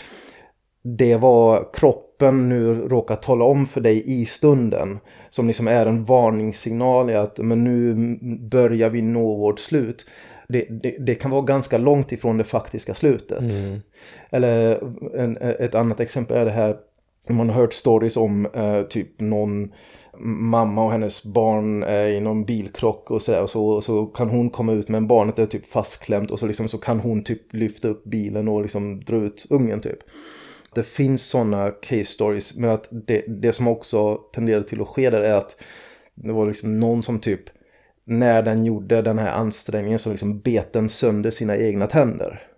det var kroppen nu råkar tala om för dig i stunden som liksom är en varningssignal i att men nu börjar vi nå vårt slut. Det, det, det kan vara ganska långt ifrån det faktiska slutet. Mm. Eller en, ett annat exempel är det här man har hört stories om eh, typ någon mamma och hennes barn är i någon bilkrock och så, och så, och så kan hon komma ut men barnet är typ fastklämt och så, liksom, så kan hon typ lyfta upp bilen och liksom dra ut ungen typ. Det finns sådana case stories men att det, det som också tenderar till att ske där är att det var liksom någon som typ när den gjorde den här ansträngningen så liksom bet den sönder sina egna tänder.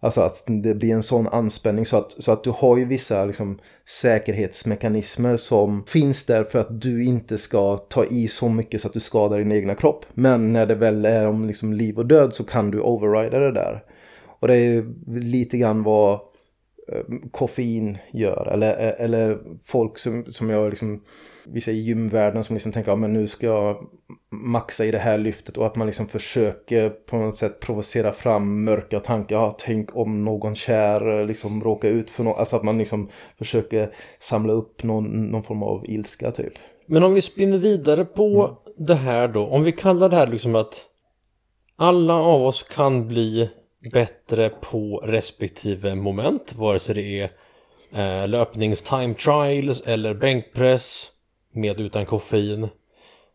Alltså att det blir en sån anspänning så att, så att du har ju vissa liksom, säkerhetsmekanismer som finns där för att du inte ska ta i så mycket så att du skadar din egna kropp. Men när det väl är om liksom, liv och död så kan du overrida det där. Och det är lite grann vad eh, koffein gör. Eller, eh, eller folk som, som jag liksom vissa i gymvärlden som liksom tänker att ja, nu ska jag maxa i det här lyftet och att man liksom försöker på något sätt provocera fram mörka tankar. Ja, tänk om någon kär liksom råkar ut för något. Alltså att man liksom försöker samla upp någon, någon form av ilska typ. Men om vi spinner vidare på mm. det här då. Om vi kallar det här liksom att alla av oss kan bli bättre på respektive moment. Vare sig det är eh, löpnings time trials eller bänkpress med utan koffein.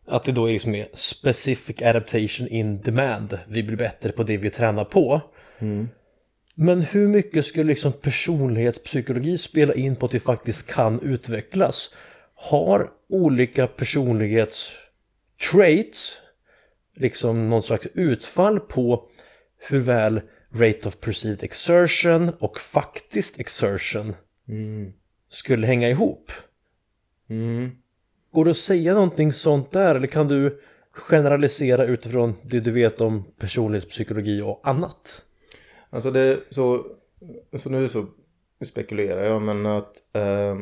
Att det då är liksom är specific adaptation in demand. Vi blir bättre på det vi tränar på. Men hur mycket skulle liksom personlighetspsykologi spela in på att vi faktiskt kan utvecklas? Har olika personlighetstraits liksom någon slags utfall på hur väl rate of perceived exertion och faktiskt exertion skulle hänga ihop? Går det att säga någonting sånt där eller kan du generalisera utifrån det du vet om personlighetspsykologi och annat? Alltså det så, så nu så spekulerar jag men att eh,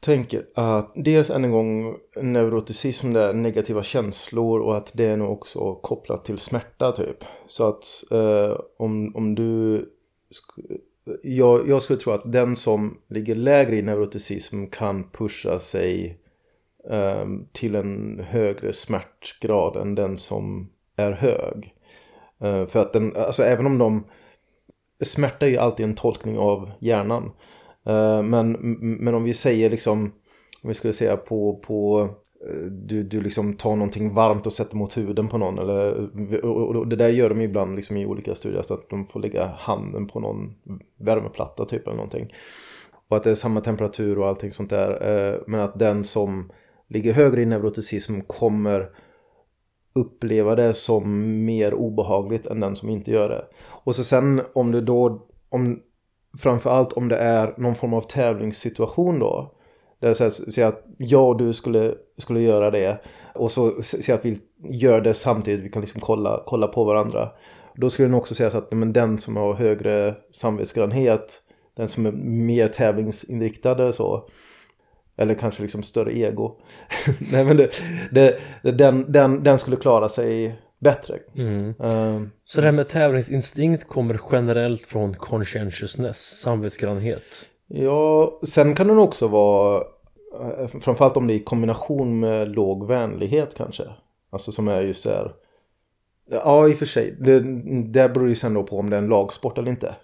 tänker att dels än en gång neuroticism det är negativa känslor och att det är nog också kopplat till smärta typ. Så att eh, om, om du jag, jag skulle tro att den som ligger lägre i neuroticism kan pusha sig um, till en högre smärtgrad än den som är hög. Uh, för att den, alltså även om de Smärta är ju alltid en tolkning av hjärnan. Uh, men, men om vi säger liksom Om vi skulle säga på, på du, du liksom tar någonting varmt och sätter mot huden på någon eller, och, och det där gör de ibland liksom i olika studier så att de får lägga handen på någon värmeplatta typ eller någonting. Och att det är samma temperatur och allting sånt där. Eh, men att den som ligger högre i neuroticism kommer uppleva det som mer obehagligt än den som inte gör det. Och så sen om du då, om, framförallt om det är någon form av tävlingssituation då. Där så här, säg att jag och du skulle, skulle göra det och så säg att vi gör det samtidigt, vi kan liksom kolla, kolla på varandra. Då skulle den också säga så att men den som har högre samvetsgrannhet, den som är mer tävlingsinriktad så, eller kanske liksom större ego. Nej men det, det, den, den, den skulle klara sig bättre. Ehm, Så det här med tävlingsinstinkt kommer generellt från conscientiousness, samvetsgrannhet ja, sen kan den också vara, eh, framförallt om det är i kombination med låg vänlighet kanske. Alltså som är ju så här. Ja, i och för sig. Det, det beror ju sen då på om det är en lagsport eller inte.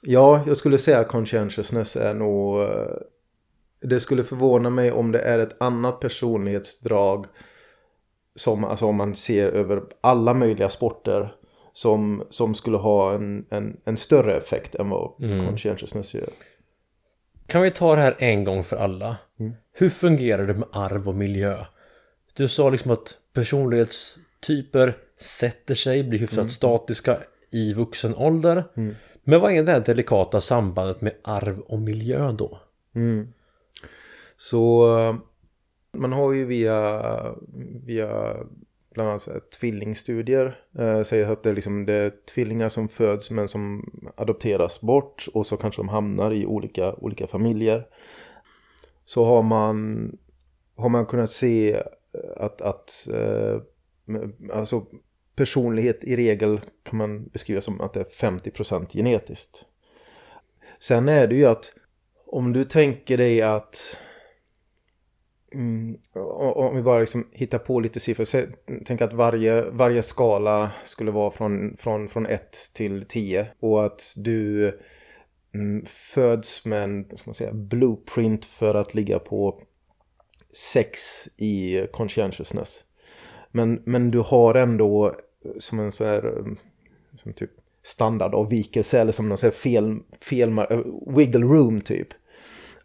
Ja, jag skulle säga att conscientiousness är nog... Eh, det skulle förvåna mig om det är ett annat personlighetsdrag som, alltså om man ser över alla möjliga sporter som, som skulle ha en, en, en större effekt än vad conscientiousness gör. Kan vi ta det här en gång för alla? Hur fungerar det med arv och miljö? Du sa liksom att personlighetstyper sätter sig, blir hyfsat statiska i vuxen ålder. Men vad är det här delikata sambandet med arv och miljö då? Så eh, man har ju via, via bland annat här tvillingstudier eh, säger att det är, liksom, det är tvillingar som föds men som adopteras bort och så kanske de hamnar i olika, olika familjer. Så har man, har man kunnat se eh, att, att eh, alltså personlighet i regel kan man beskriva som att det är 50% genetiskt. Sen är det ju att om du tänker dig att Mm, om vi bara liksom hittar på lite siffror. Så, tänk att varje, varje skala skulle vara från, från, från 1 till 10. Och att du mm, föds med en vad ska man säga, blueprint för att ligga på 6 i conscientiousness. Men, men du har ändå eh, som en sån här mm, som typ standardavvikelse eller som någon sån här fel, fel eh, wiggle room typ.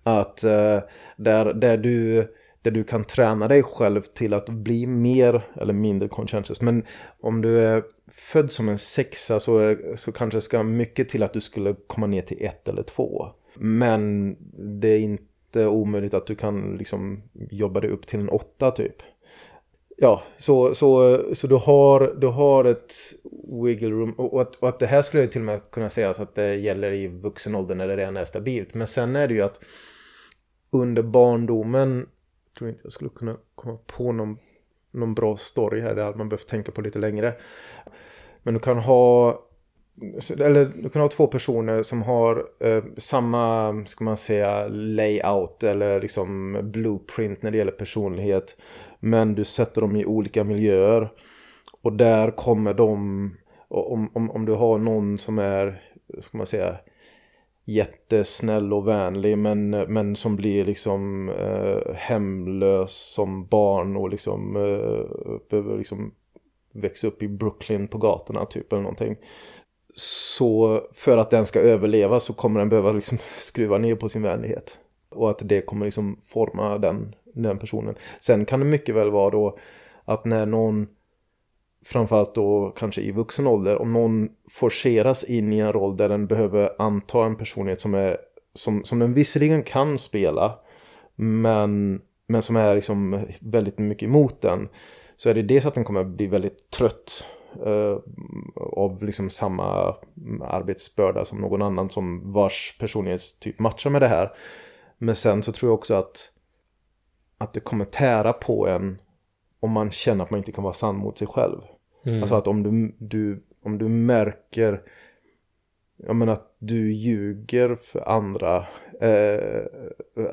Att eh, där, där, du, där du kan träna dig själv till att bli mer eller mindre conscientious. Men om du är född som en sexa så, är, så kanske det ska mycket till att du skulle komma ner till ett eller två. Men det är inte omöjligt att du kan liksom jobba dig upp till en åtta typ. Ja, så, så, så du, har, du har ett wiggle room och, och, att, och att det här skulle jag till och med kunna säga så att det gäller i vuxen ålder när det redan är stabilt. Men sen är det ju att under barndomen tror inte jag skulle kunna komma på någon, någon bra story här där man behöver tänka på lite längre. Men du kan ha eller du kan ha två personer som har eh, samma, ska man säga, layout eller liksom blueprint när det gäller personlighet. Men du sätter dem i olika miljöer. Och där kommer de, om, om, om du har någon som är, ska man säga, jättesnäll och vänlig men, men som blir liksom eh, hemlös som barn och liksom eh, behöver liksom växa upp i Brooklyn på gatorna typ eller någonting. Så för att den ska överleva så kommer den behöva liksom skruva ner på sin vänlighet. Och att det kommer liksom forma den, den personen. Sen kan det mycket väl vara då att när någon framförallt då kanske i vuxen ålder, om någon forceras in i en roll där den behöver anta en personlighet som är som, som den visserligen kan spela men, men som är liksom väldigt mycket emot den så är det dels att den kommer bli väldigt trött eh, av liksom samma arbetsbörda som någon annan som vars personlighetstyp matchar med det här. Men sen så tror jag också att att det kommer tära på en om man känner att man inte kan vara sann mot sig själv. Mm. Alltså att om du, du, om du märker jag menar att du ljuger för andra. Eh,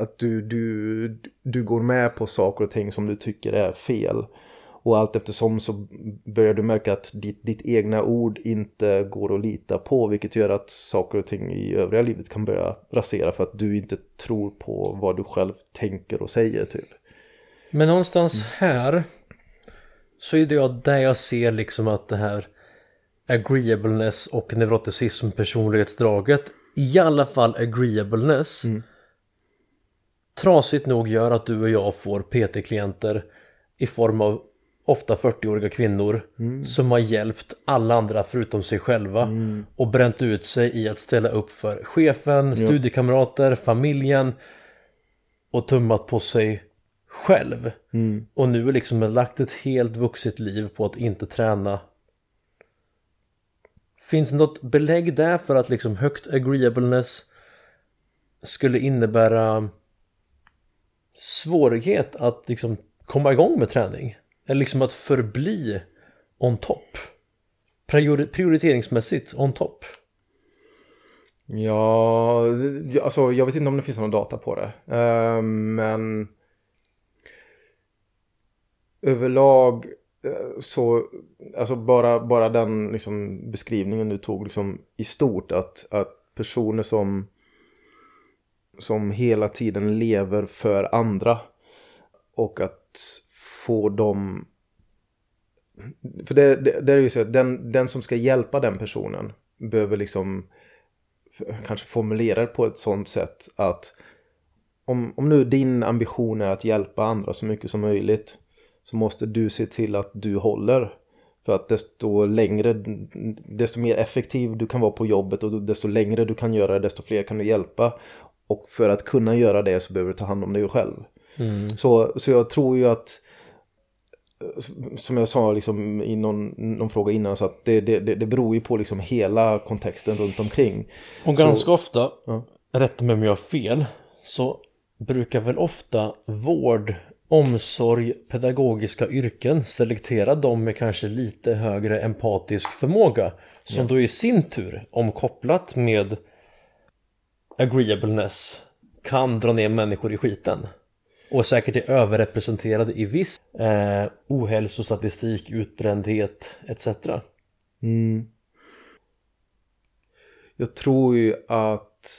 att du, du, du går med på saker och ting som du tycker är fel. Och allt eftersom så börjar du märka att ditt, ditt egna ord inte går att lita på. Vilket gör att saker och ting i övriga livet kan börja rasera för att du inte tror på vad du själv tänker och säger typ. Men någonstans här så är det där jag ser liksom att det här agreeableness och neuroticism personlighetsdraget i alla fall agreeableness mm. trasigt nog gör att du och jag får PT-klienter i form av ofta 40-åriga kvinnor mm. som har hjälpt alla andra förutom sig själva mm. och bränt ut sig i att ställa upp för chefen, studiekamrater, familjen och tummat på sig själv. Mm. Och nu liksom lagt ett helt vuxet liv på att inte träna. Finns det något belägg där för att liksom högt agreeableness skulle innebära svårighet att liksom komma igång med träning? Eller liksom att förbli on top? Priori prioriteringsmässigt on top? Ja, alltså jag vet inte om det finns någon data på det. Uh, men överlag eh, så, alltså bara, bara den liksom beskrivningen du tog liksom i stort att, att personer som som hela tiden lever för andra och att få dem för det, det, det är ju så att den, den som ska hjälpa den personen behöver liksom kanske formulera det på ett sånt sätt att om, om nu din ambition är att hjälpa andra så mycket som möjligt så måste du se till att du håller. För att desto längre, desto mer effektiv du kan vara på jobbet och desto längre du kan göra det, desto fler kan du hjälpa. Och för att kunna göra det så behöver du ta hand om dig själv. Mm. Så, så jag tror ju att som jag sa liksom i någon, någon fråga innan så att det, det, det beror ju på liksom hela kontexten runt omkring. Och ganska så, ofta, ja. rätta mig om jag har fel, så brukar väl ofta vård omsorg, pedagogiska yrken, selektera dem med kanske lite högre empatisk förmåga. Som ja. då i sin tur, omkopplat med agreeableness, kan dra ner människor i skiten. Och säkert är överrepresenterade i viss eh, ohälsostatistik, utbrändhet etc. Mm. Jag tror ju att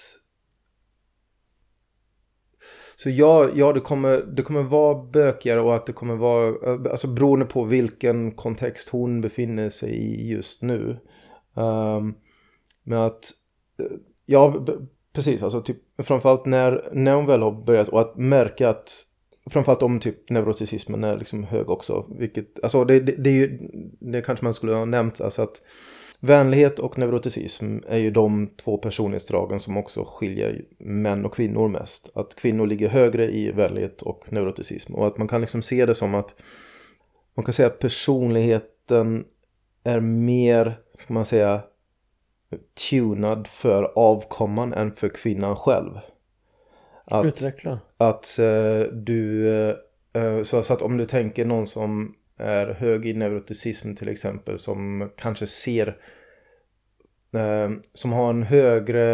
så ja, ja det, kommer, det kommer vara bökigare och att det kommer vara, eh, alltså beroende på vilken kontext hon befinner sig i just nu. Um, men att, eh, ja precis, alltså typ framförallt när, när hon väl har börjat och att märka att Framförallt om typ neuroticismen är liksom hög också. Vilket, alltså det, det, det är ju, det kanske man skulle ha nämnt, alltså att Vänlighet och neuroticism är ju de två personlighetsdragen som också skiljer män och kvinnor mest. Att kvinnor ligger högre i vänlighet och neuroticism. Och att man kan liksom se det som att man kan säga att personligheten är mer, ska man säga, tunad för avkomman än för kvinnan själv. Att, Utveckla. Att uh, du, uh, så, så att om du tänker någon som är hög i neuroticism till exempel som kanske ser eh, som har en högre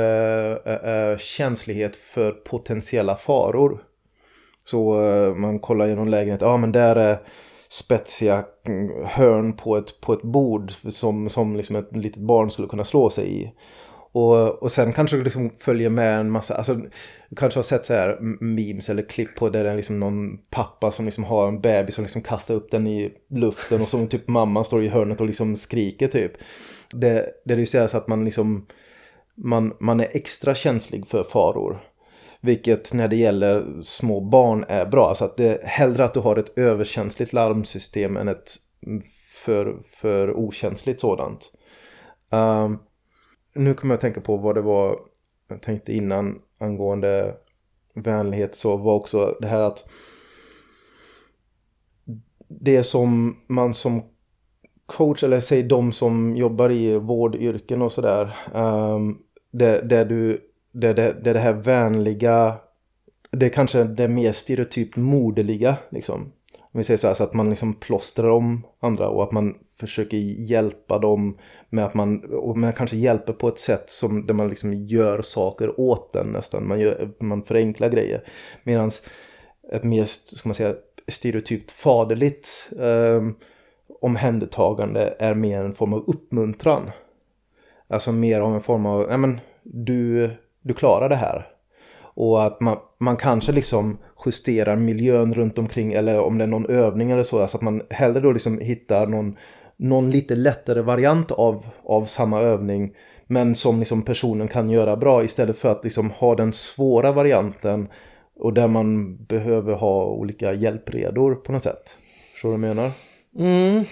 eh, eh känslighet för potentiella faror. Så eh, man kollar genom lägenhet, ja ah, men där är spetsiga mm, hörn på ett, på ett bord som, som liksom ett litet barn skulle kunna slå sig i. Och, och sen kanske du liksom följer med en massa, alltså du kanske har sett så här memes eller klipp på där det är liksom någon pappa som liksom har en bebis och liksom kastar upp den i luften och så typ mamman står i hörnet och liksom skriker typ. Det, det är ju så att man liksom, man, man är extra känslig för faror. Vilket när det gäller små barn är bra. Alltså att det är hellre att du har ett överkänsligt larmsystem än ett för, för okänsligt sådant. Um, nu kommer jag att tänka på vad det var jag tänkte innan angående vänlighet så var också det här att det som man som coach eller säg de som jobbar i vårdyrken och sådär um, det, är du, det, det, det, det här vänliga det är kanske det mer stereotypt moderliga liksom. Om vi säger så här så att man liksom plåstrar om andra och att man försöker hjälpa dem med att man, och man kanske hjälper på ett sätt som där man liksom gör saker åt den nästan. Man, gör, man förenklar grejer. Medan ett mer, ska man säga, stereotypt faderligt eh, omhändertagande är mer en form av uppmuntran. Alltså mer av en form av, nej men du, du klarar det här. Och att man, man kanske liksom justerar miljön runt omkring eller om det är någon övning eller så. Så att man hellre då liksom hittar någon någon lite lättare variant av, av samma övning men som liksom personen kan göra bra istället för att liksom ha den svåra varianten och där man behöver ha olika hjälpredor på något sätt. Förstår du vad jag menar? Mm.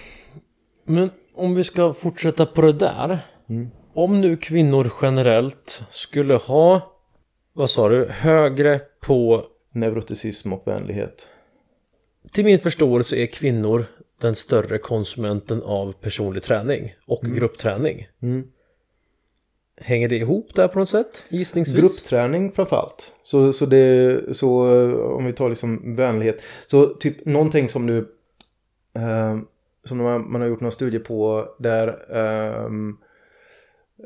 Men om vi ska fortsätta på det där. Mm. Om nu kvinnor generellt skulle ha, vad sa du, högre på neuroticism och vänlighet. Till min förståelse är kvinnor den större konsumenten av personlig träning och mm. gruppträning. Mm. Hänger det ihop där på något sätt? Gissningsvis? Gruppträning framförallt. Så, så, det, så om vi tar liksom vänlighet. Så typ någonting som du eh, som man, man, har gjort några studier på där eh, Eh,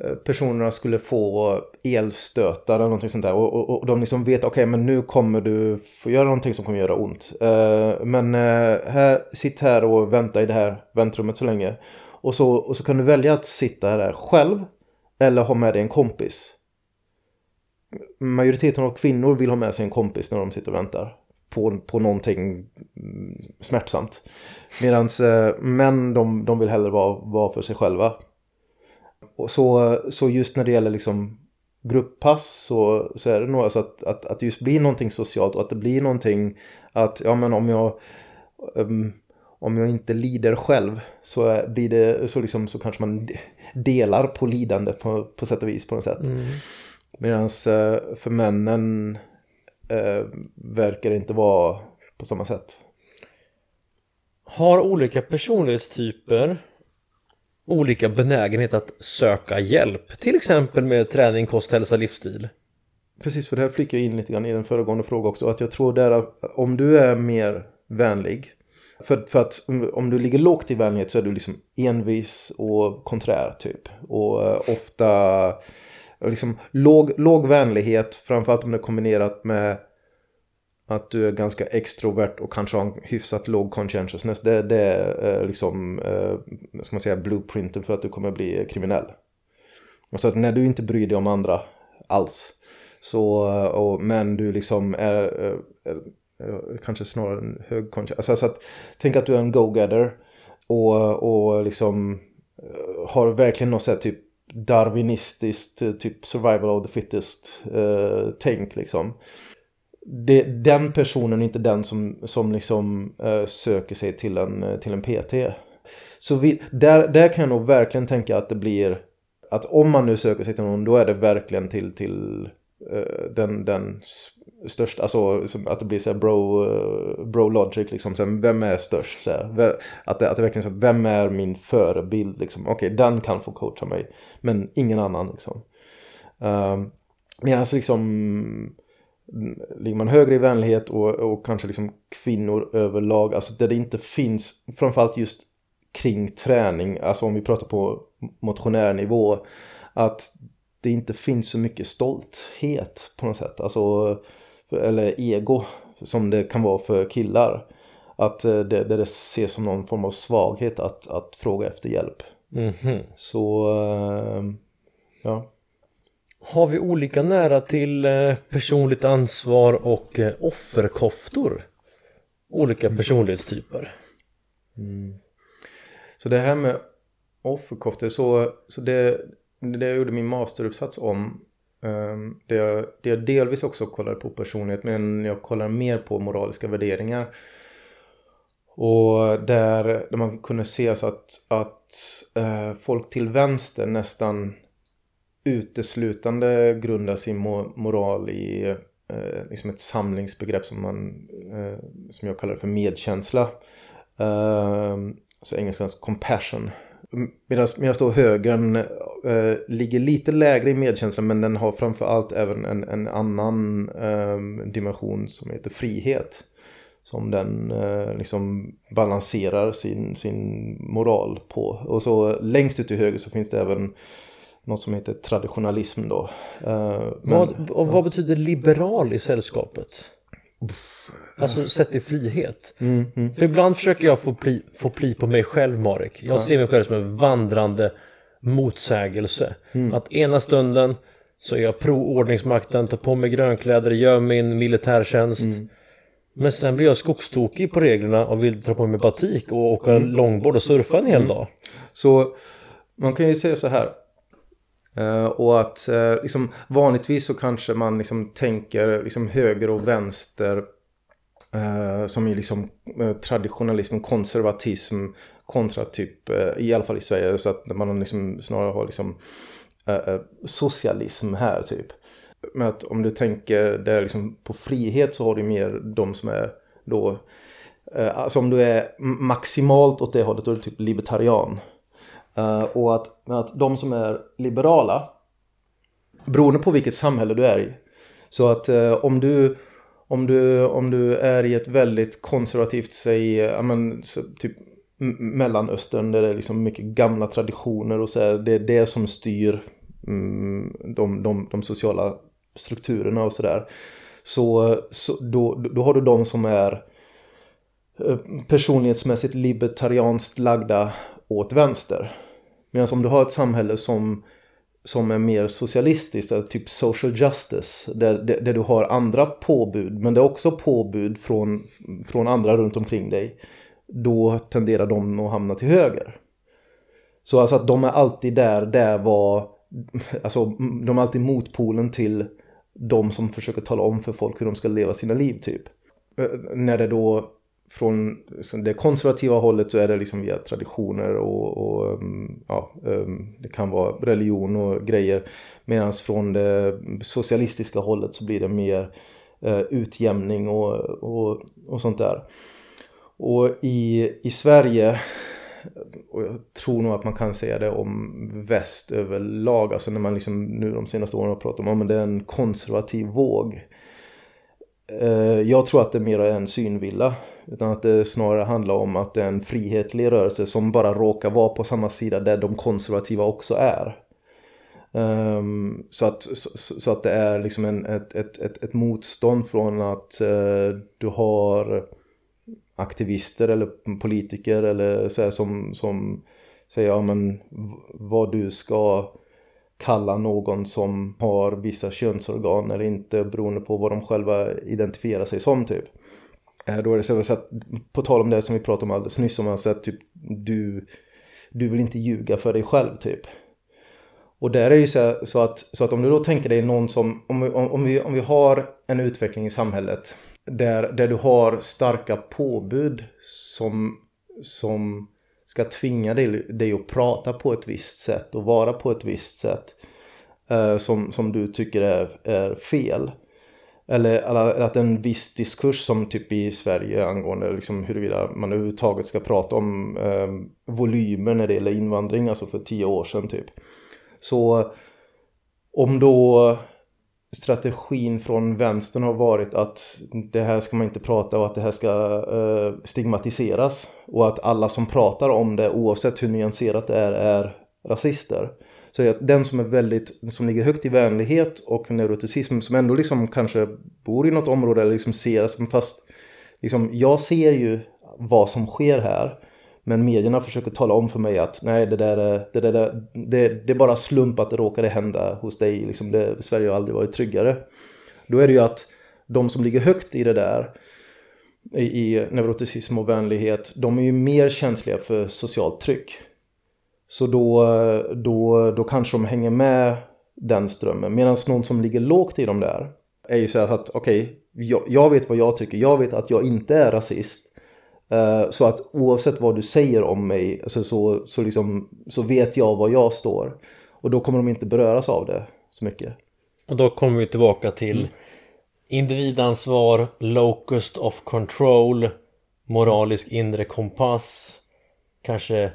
Eh, personerna skulle få elstötar eller någonting sånt där och, och, och de liksom vet okej okay, men nu kommer du få göra någonting som kommer göra ont. Uh, men uh, här, sitt här och vänta i det här väntrummet så länge. Och så, och så kan du välja att sitta där själv eller ha med dig en kompis. Majoriteten av kvinnor vill ha med sig en kompis när de sitter och väntar på, på någonting mm, smärtsamt. Medan uh, män de, de vill hellre vara, vara för sig själva. Och så, så just när det gäller liksom grupppass så, så är det nog alltså att, att, att just bli någonting socialt och att det blir någonting att ja men om jag um, om jag inte lider själv så blir det så liksom så kanske man delar på lidande på, på sätt och vis på något sätt. Mm. Medan uh, för männen uh, verkar det inte vara på samma sätt. Har olika personlighetstyper olika benägenhet att söka hjälp. Till exempel med träning, kost, hälsa, livsstil. Precis, för det här flickar in lite grann i den föregående frågan också. Att jag tror där att om du är mer vänlig. För, för att om du ligger lågt i vänlighet så är du liksom envis och konträr typ. Och eh, ofta liksom låg, låg vänlighet, framförallt om det är kombinerat med att du är ganska extrovert och kanske har en hyfsat låg conscientiousness. Det, det är liksom, eh, ska man säga, blueprinten för att du kommer bli kriminell. Och så att när du inte bryr dig om andra alls. Så, eh, och, men du liksom är, eh, är, är kanske snarare en hög conscientiousness. Alltså, så att, tänk att du är en go-getter och, och liksom har verkligen något sånt typ darwinistiskt typ survival of the fittest eh, tänk liksom det, den personen är inte den som, som liksom eh, söker sig till en, eh, till en PT. Så vi, där, där kan jag nog verkligen tänka att det blir att om man nu söker sig till någon då är det verkligen till, till eh, den, den största, alltså att det blir så här bro, eh, bro logic liksom, så här, vem är störst? Så här, att, det, att det verkligen så här, vem är min förebild liksom, okej okay, den kan få coacha mig, men ingen annan liksom. Uh, Medan liksom ligger man högre i vänlighet och, och kanske liksom kvinnor överlag, alltså där det inte finns, framförallt just kring träning, alltså om vi pratar på motionärnivå, att det inte finns så mycket stolthet på något sätt, alltså, eller ego som det kan vara för killar. Att det, det, det ses som någon form av svaghet att, att fråga efter hjälp. Mm -hmm. Så, eh, ja. Har vi olika nära till eh, personligt ansvar och eh, offerkoftor? Olika personlighetstyper. Så det här med offerkoftor, så, så det, det jag gjorde min masteruppsats om um, det, jag, det jag delvis också kollar på personlighet men jag kollar mer på moraliska värderingar. Och där, där man kunde se så att, att uh, folk till vänster nästan uteslutande grundar sin moral i eh, liksom ett samlingsbegrepp som, man, eh, som jag kallar för medkänsla. Eh, alltså engelskans compassion. Medan då högern eh, ligger lite lägre i medkänsla men den har framförallt även en, en annan eh, dimension som heter frihet. Som den eh, liksom balanserar sin, sin moral på. Och så längst ut till höger så finns det även något som heter traditionalism då. Eh, men, vad, och vad betyder liberal i sällskapet? Alltså sett i frihet. Mm, mm. För ibland försöker jag få pli, få pli på mig själv Marek. Jag ser mig själv som en vandrande motsägelse. Mm. Att ena stunden så är jag pro-ordningsmakten, tar på mig grönkläder, gör min militärtjänst. Mm. Men sen blir jag skogstokig på reglerna och vill dra på mig batik och åka mm. långbord och surfa en hel mm. dag. Så man kan ju säga så här. Eh, och att eh, liksom, vanligtvis så kanske man liksom tänker liksom, höger och vänster eh, som är liksom traditionalism, konservatism kontra typ, i alla fall i Sverige, så att man liksom snarare har liksom socialism här typ. Men att om du tänker där liksom på frihet så har du mer de som är då, alltså om du är maximalt åt det hållet då är du typ libertarian. Uh, och att, att de som är liberala, beroende på vilket samhälle du är i. Så att uh, om, du, om, du, om du är i ett väldigt konservativt, säg, ja men typ Mellanöstern där det är liksom mycket gamla traditioner och så här, det är det som styr mm, de, de, de sociala strukturerna och sådär. Så, så då, då har du de som är eh, personlighetsmässigt libertarianskt lagda åt vänster. Medan om du har ett samhälle som, som är mer socialistiskt, typ social justice, där, där, där, du har andra påbud, men det är också påbud från, från andra runt omkring dig, då tenderar de att hamna till höger. Så alltså att de är alltid där, där var, alltså de är alltid motpolen till de som försöker tala om för folk hur de ska leva sina liv typ. Eh, när det då från liksom det konservativa hållet så är det liksom via traditioner och, och um, ja, um, det kan vara religion och grejer. Medan från det socialistiska hållet så blir det mer eh, utjämning och, och, och sånt där. Och i, i Sverige, och jag tror nog att man kan säga det om väst överlag, alltså när man liksom nu de senaste åren har pratat om att det är en konservativ våg. Eh, jag tror att det mer är en synvilla utan att det snarare handlar om att det är en frihetlig rörelse som bara råkar vara på samma sida där de konservativa också är. Um, så, att, så, så, att det är liksom en, ett, ett, ett, ett motstånd från att uh, du har aktivister eller politiker eller så här, som, som säger ja, men vad du ska kalla någon som har vissa könsorgan eller inte beroende på vad de själva identifierar sig som typ. Eh, då är det så att på tal om det som vi pratade om alldeles nyss om alltså att typ du, du vill inte ljuga för dig själv typ. Och där är det ju så, så, att, så att om du då tänker dig någon som, om, om, om, vi, om vi har en utveckling i samhället där, där du har starka påbud som, som ska tvinga dig, dig att prata på ett visst sätt och vara på ett visst sätt eh, som, som du tycker är, är fel. Eller att en viss diskurs som typ i Sverige angående liksom huruvida man överhuvudtaget ska prata om eh, volymer när det gäller invandring, alltså för tio år sedan typ. Så om då strategin från vänstern har varit att det här ska man inte prata och att det här ska eh, stigmatiseras och att alla som pratar om det oavsett hur nyanserat det är är rasister. Så är det att den som är väldigt, som ligger högt i vänlighet och neuroticism som ändå liksom kanske bor i något område eller liksom ser, alltså, fast liksom jag ser ju vad som sker här. Men medierna försöker tala om för mig att nej det där är, det, där, är- det, det är bara slump att det råkade hända hos dig. Liksom det, Sverige har aldrig varit tryggare. Då är det ju att de som ligger högt i det där i, i neuroticism och vänlighet, de är ju mer känsliga för socialt tryck. Så då, då, då kanske de hänger med den strömmen. Medan någon som ligger lågt i de där är ju så här att okej, jag, jag vet vad jag tycker. Jag vet att jag inte är rasist. Eh, så att oavsett vad du säger om mig alltså så, så, liksom, så vet jag var jag står. Och då kommer de inte beröras av det så mycket. Och då kommer vi tillbaka till individansvar, locust of control, moralisk inre kompass, kanske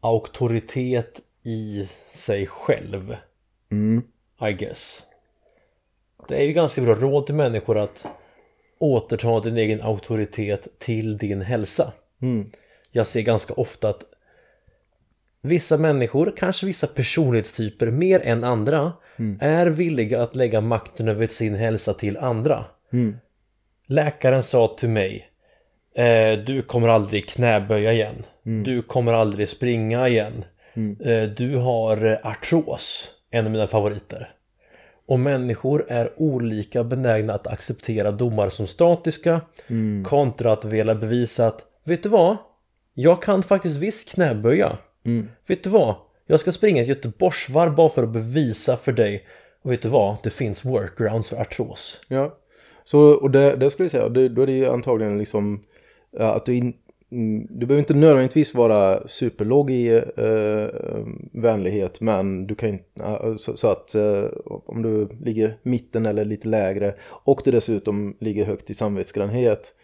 auktoritet i sig själv. Mm. I guess. Det är ju ganska bra råd till människor att återta din egen auktoritet till din hälsa. Mm. Jag ser ganska ofta att vissa människor, kanske vissa personlighetstyper mer än andra, är villiga att lägga makten över sin hälsa till andra. Mm. Läkaren sa till mig eh, Du kommer aldrig knäböja igen. Du kommer aldrig springa igen. Eh, du har eh, artros, en av mina favoriter. Och människor är olika benägna att acceptera domar som statiska kontra att vilja bevisa att vet du vad? Jag kan faktiskt visst knäböja. Vet du vad? Jag ska springa ett Göteborgsvarv bara för att bevisa för dig. Och vet du vad? Det finns workarounds för artros. Ja, så och det, det skulle jag säga, det, då är det ju antagligen liksom att du in, mm, du behöver inte nödvändigtvis vara superlåg i eh, eh, vänlighet men du kan inte, så, så att eh, om du ligger mitten eller lite lägre och du dessutom ligger högt i samvetsgrannhet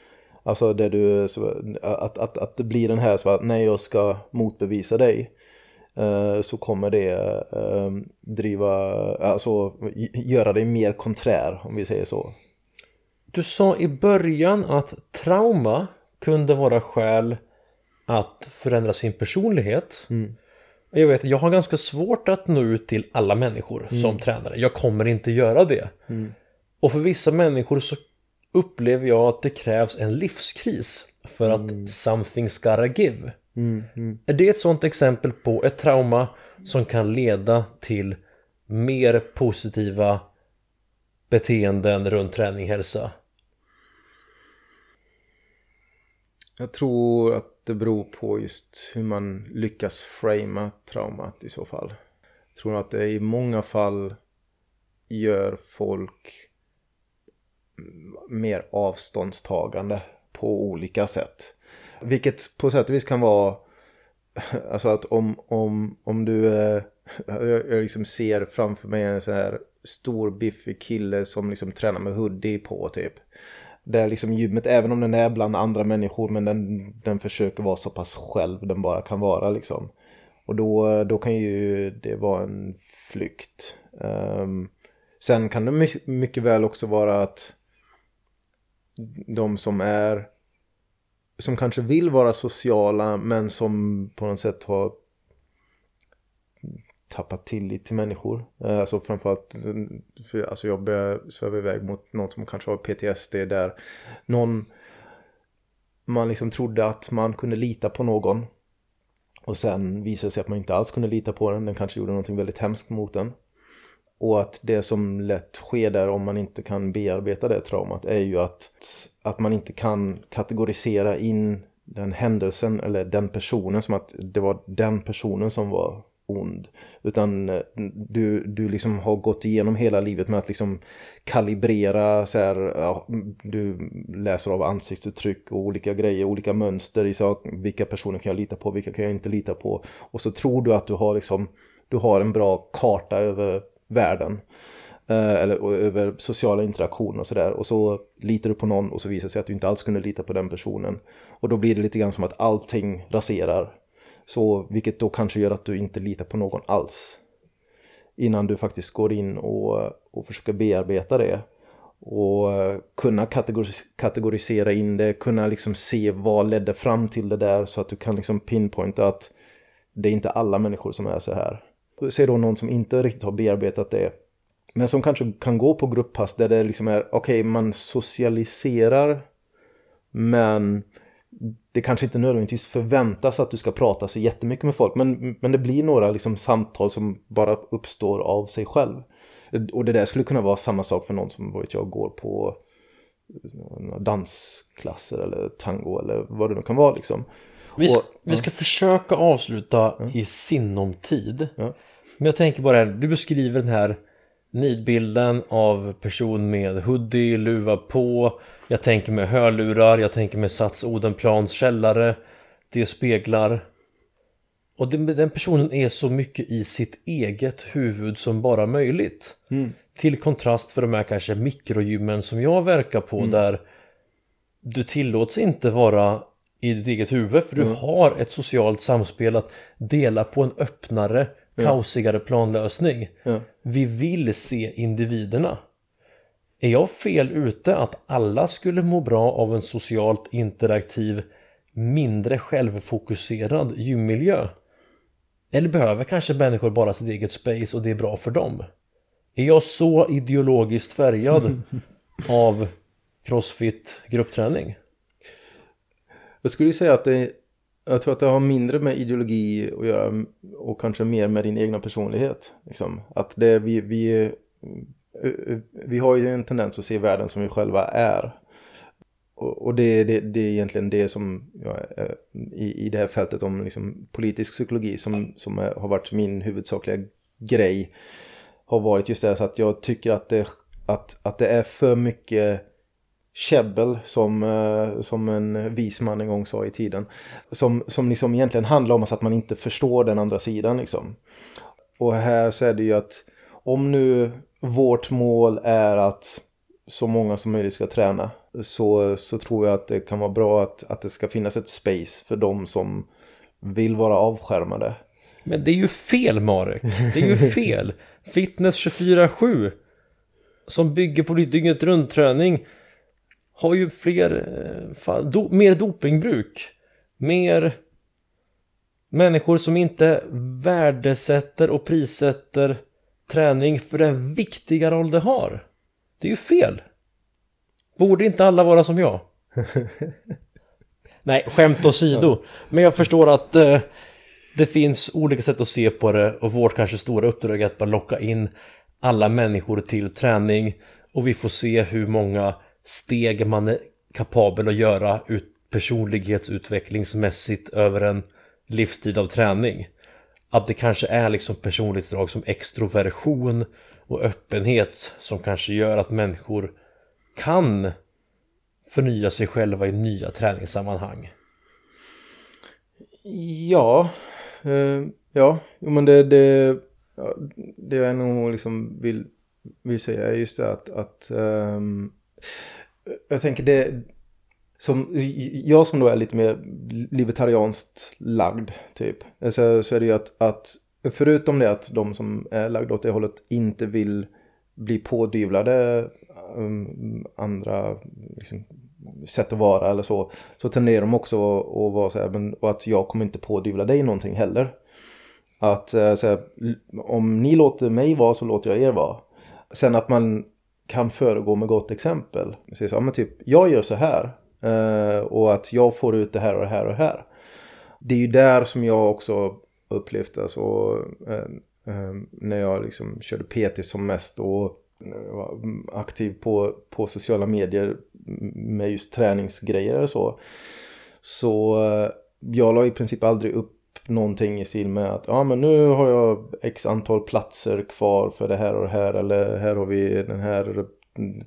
Alltså där du, så, att, att, att det blir den här så att när jag ska motbevisa dig eh, så kommer det eh, driva, alltså göra dig mer konträr om vi säger så. Du sa i början att trauma kunde vara skäl att förändra sin personlighet. Och Jag vet, jag har ganska svårt att nå ut till alla människor som tränare. Jag kommer inte göra det. Och för vissa människor så upplever jag att det krävs en livskris för att something's gotta give. Är det ett sånt exempel på ett trauma som kan leda till mer positiva beteenden runt träning, hälsa? Jag tror att det beror på just hur man lyckas framea traumat i så fall. Jag tror att det i många fall gör folk mer avståndstagande på olika sätt. Vilket på sätt och vis kan vara Alltså att om, om, om du eh, jag, jag liksom ser framför mig en så här stor biffig kille som liksom tränar med hoodie på typ. Där liksom gymmet, även om den är bland andra människor, men den, den försöker vara så pass själv den bara kan vara liksom. Och då, då kan ju det vara en flykt. Um, sen kan det my- mycket väl också vara att de som är som kanske vill vara sociala men som på något sätt har tappat tillit till människor. Eh, alltså framförallt, för, alltså jag börjar sväva iväg mot någon som kanske har PTSD där någon man liksom trodde att man kunde lita på någon och sen visade det sig att man inte alls kunde lita på den. Den kanske gjorde någonting väldigt hemskt mot den. Och att det som lätt sker där om man inte kan bearbeta det traumat är ju att, att man inte kan kategorisera in den händelsen eller den personen som att det var den personen som var ond. Utan eh, du, du liksom har gått igenom hela livet med att liksom kalibrera så här, ja, du läser av ansiktsuttryck och olika grejer, olika mönster i sak, vilka personer kan jag lita på, vilka kan jag inte lita på. Och så tror du att du har liksom, du har en bra karta över världen. Eh, eller över sociala interaktioner och sådär. Och så litar du på någon och så visar det sig att du inte alls kunde lita på den personen. Och då blir det lite grann som att allting raserar. Så, vilket då kanske gör att du inte litar på någon alls. Innan du faktiskt går in och, och försöker bearbeta det. Och eh, kunna kategoris kategorisera in det, kunna liksom se vad ledde fram till det där så att du kan liksom pinpointa att det är inte alla människor som är så här. Se då någon som inte riktigt har bearbetat det. Men som kanske kan gå på grupppass där det liksom är, okej man socialiserar men det kanske inte nödvändigtvis förväntas att du ska prata så jättemycket med folk men, men det blir några liksom samtal som bara uppstår av sig själv. Och det där skulle kunna vara samma sak för någon som vad vet jag, går på dansklasser eller tango eller vad det nu kan vara liksom. Vi ska, Och- vi ska försöka avsluta i sinom tid. Ja. Men jag tänker bara, du beskriver den här nidbilden av person med hoodie, luva på. Jag tänker med hörlurar, jag tänker med Sats Odenplans källare. Det speglar. Och den, personen är så mycket i sitt eget huvud som bara möjligt. Till kontrast för de här kanske mikrogymmen som jag verkar på där du tillåts inte vara i ditt eget huvud för du har ett socialt samspel att dela på en öppnare, kaosigare planlösning. Ja. Vi vill se individerna. Är jag fel ute att alla skulle må bra av en socialt interaktiv, mindre självfokuserad gymmiljö? Eller behöver kanske människor bara sitt eget space och det är bra för dem? Är jag så ideologiskt färgad av crossfit gruppträning? Jag skulle säga att det, jag tror att det har mindre med ideologi att göra och kanske mer med din egna personlighet. Liksom. Att det, vi, vi, eh, eh, vi har ju en tendens att se världen som vi själva är. Och, det, det, det är egentligen det som ja, i, i det här fältet om liksom, politisk psykologi som, som har varit min huvudsakliga grej. Har varit just det så att jag tycker att det, att, att det är för mycket käbbel som, eh, som en vis man en gång sa i tiden. Som, som liksom egentligen handlar om att man inte förstår den andra sidan liksom. Och här så är det ju att om nu vårt mål är att så många som möjligt ska träna så, så tror jag att det kan vara bra att, att det ska finnas ett space för de som vill vara avskärmade. Men det är ju fel Marek. Det är ju fel. Fitness 24-7 som bygger på dygnet runt träning har ju fler, eh, fan, do, mer dopingbruk. Mer människor som inte värdesätter och prissätter träning för den viktiga roll det har. Det är ju fel. Borde inte alla vara som jag? Nej, skämt åsido. Men jag förstår att eh, det finns olika sätt att se på det och vårt kanske stora uppdrag är att bara locka in alla människor till träning och vi får se hur många steg man är kapabel att göra ut personlighetsutvecklingsmässigt över en livstid av träning. Att det kanske är liksom personlighetsdrag som extroversion och öppenhet som kanske gör att människor kan förnya sig själva i nya träningssammanhang. Ja, eh, ja, jo, men det, det, ja, det jag nog liksom vill, vill säga är just det att, att ehm, jag tänker det, som, jag som då är lite mer libertarianskt lagd typ, så, så är det ju att, att förutom det att de som är lagda åt det hållet inte vill bli pådyvlade um, andra liksom, sätt att vara eller så. Så tenderar de också att, att vara så här, men, och att jag kommer inte pådyvla dig någonting heller. Att eh, så här, om ni låter mig vara så låter jag er vara. Sen att man kan föregå med gott exempel. Säga så, ja, men typ, jag gör så här. Eh, och att jag får ut det här och det här och det här. Det är ju där som jag också upplevt alltså, eh, eh, när jag liksom körde PT som mest och var aktiv på, på sociala medier med just träningsgrejer och så. Så jag la i princip aldrig upp någonting i stil med att ja men nu har jag x antal platser kvar för det här och det här eller här har vi den här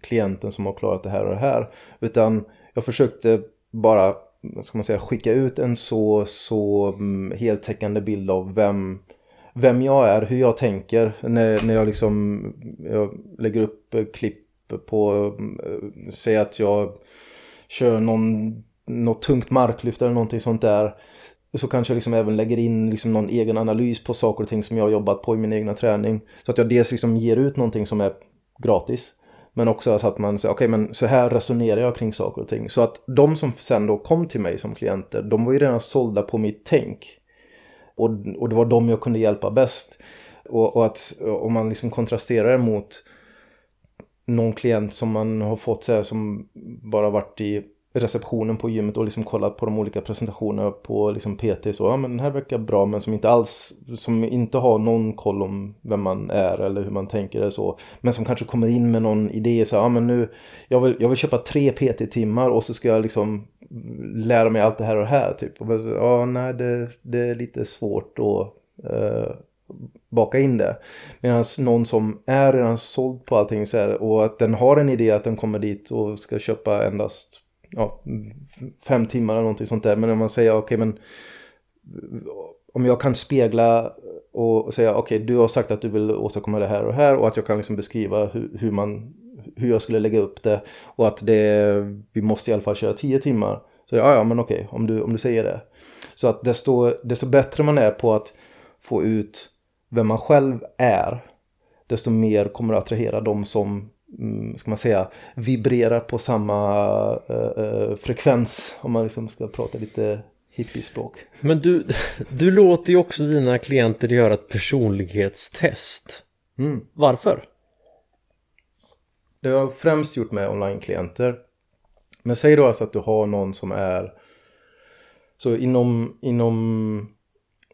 klienten som har klarat det här och det här. Utan jag försökte bara, ska man säga, skicka ut en så, så mm, heltäckande bild av vem vem jag är, hur jag tänker när, när jag liksom jag lägger upp klipp på, mm, säg att jag kör någon, något tungt marklyft eller någonting sånt där. Så kanske jag liksom även lägger in liksom någon egen analys på saker och ting som jag har jobbat på i min egna träning. Så att jag dels liksom ger ut någonting som är gratis. Men också så att man säger, okej okay, men så här resonerar jag kring saker och ting. Så att de som sen då kom till mig som klienter, de var ju redan sålda på mitt tänk. Och, och det var de jag kunde hjälpa bäst. Och, och att om man liksom kontrasterar mot någon klient som man har fått så här, som bara varit i receptionen på gymmet och liksom kollat på de olika presentationerna på liksom PT så ja men den här verkar bra men som inte alls som inte har någon koll om vem man är eller hur man tänker eller så men som kanske kommer in med någon idé så ja men nu jag vill, jag vill köpa tre PT-timmar och så ska jag liksom lära mig allt det här och det här typ och så, ja nej det, det är lite svårt att eh, baka in det. Medan någon som är redan såld på allting så här, och att den har en idé att den kommer dit och ska köpa endast ja, fem timmar eller någonting sånt där. Men om man säger okej okay, men om jag kan spegla och säga okej okay, du har sagt att du vill åstadkomma det här och här och att jag kan liksom beskriva hur, hur man hur jag skulle lägga upp det och att det vi måste i alla fall köra tio timmar. Så ja, ja men okej om du, om du säger det. Så att desto, desto bättre man är på att få ut vem man själv är desto mer kommer det attrahera de som ska man säga, vibrerar på samma uh, frekvens om man liksom ska prata lite hippiespråk. Men du, du låter ju också dina klienter göra ett personlighetstest. Mm. Varför? Det har jag främst gjort med online-klienter. Men säg då alltså att du har någon som är så inom, inom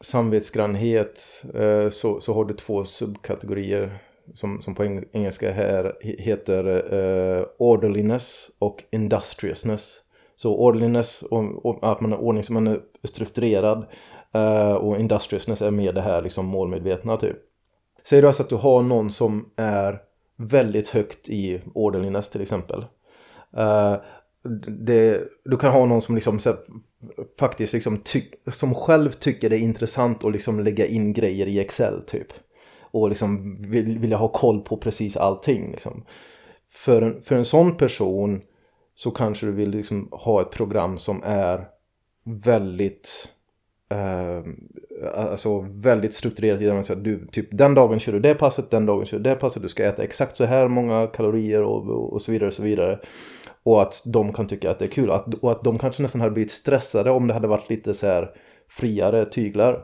samvetsgrannhet eh, så, så har du två subkategorier som, som på engelska här heter uh, orderliness och industriousness. Så orderliness, och, och, att man är ordning, som man är strukturerad uh, och industriousness är mer det här liksom målmedvetna typ. Säger du alltså att du har någon som är väldigt högt i orderliness till exempel. Uh, det, du kan ha någon som liksom här, faktiskt liksom som själv tycker det är intressant att liksom lägga in grejer i Excel typ. Och liksom vill, vilja ha koll på precis allting. Liksom. För, en, för en sån person så kanske du vill liksom ha ett program som är väldigt eh, alltså väldigt strukturerat i det. Du, typ den dagen kör du det passet, den dagen kör du det passet, du ska äta exakt så här många kalorier och, och, och så vidare och så vidare. Och att de kan tycka att det är kul. Att, och att de kanske nästan hade blivit stressade om det hade varit lite så här friare tyglar.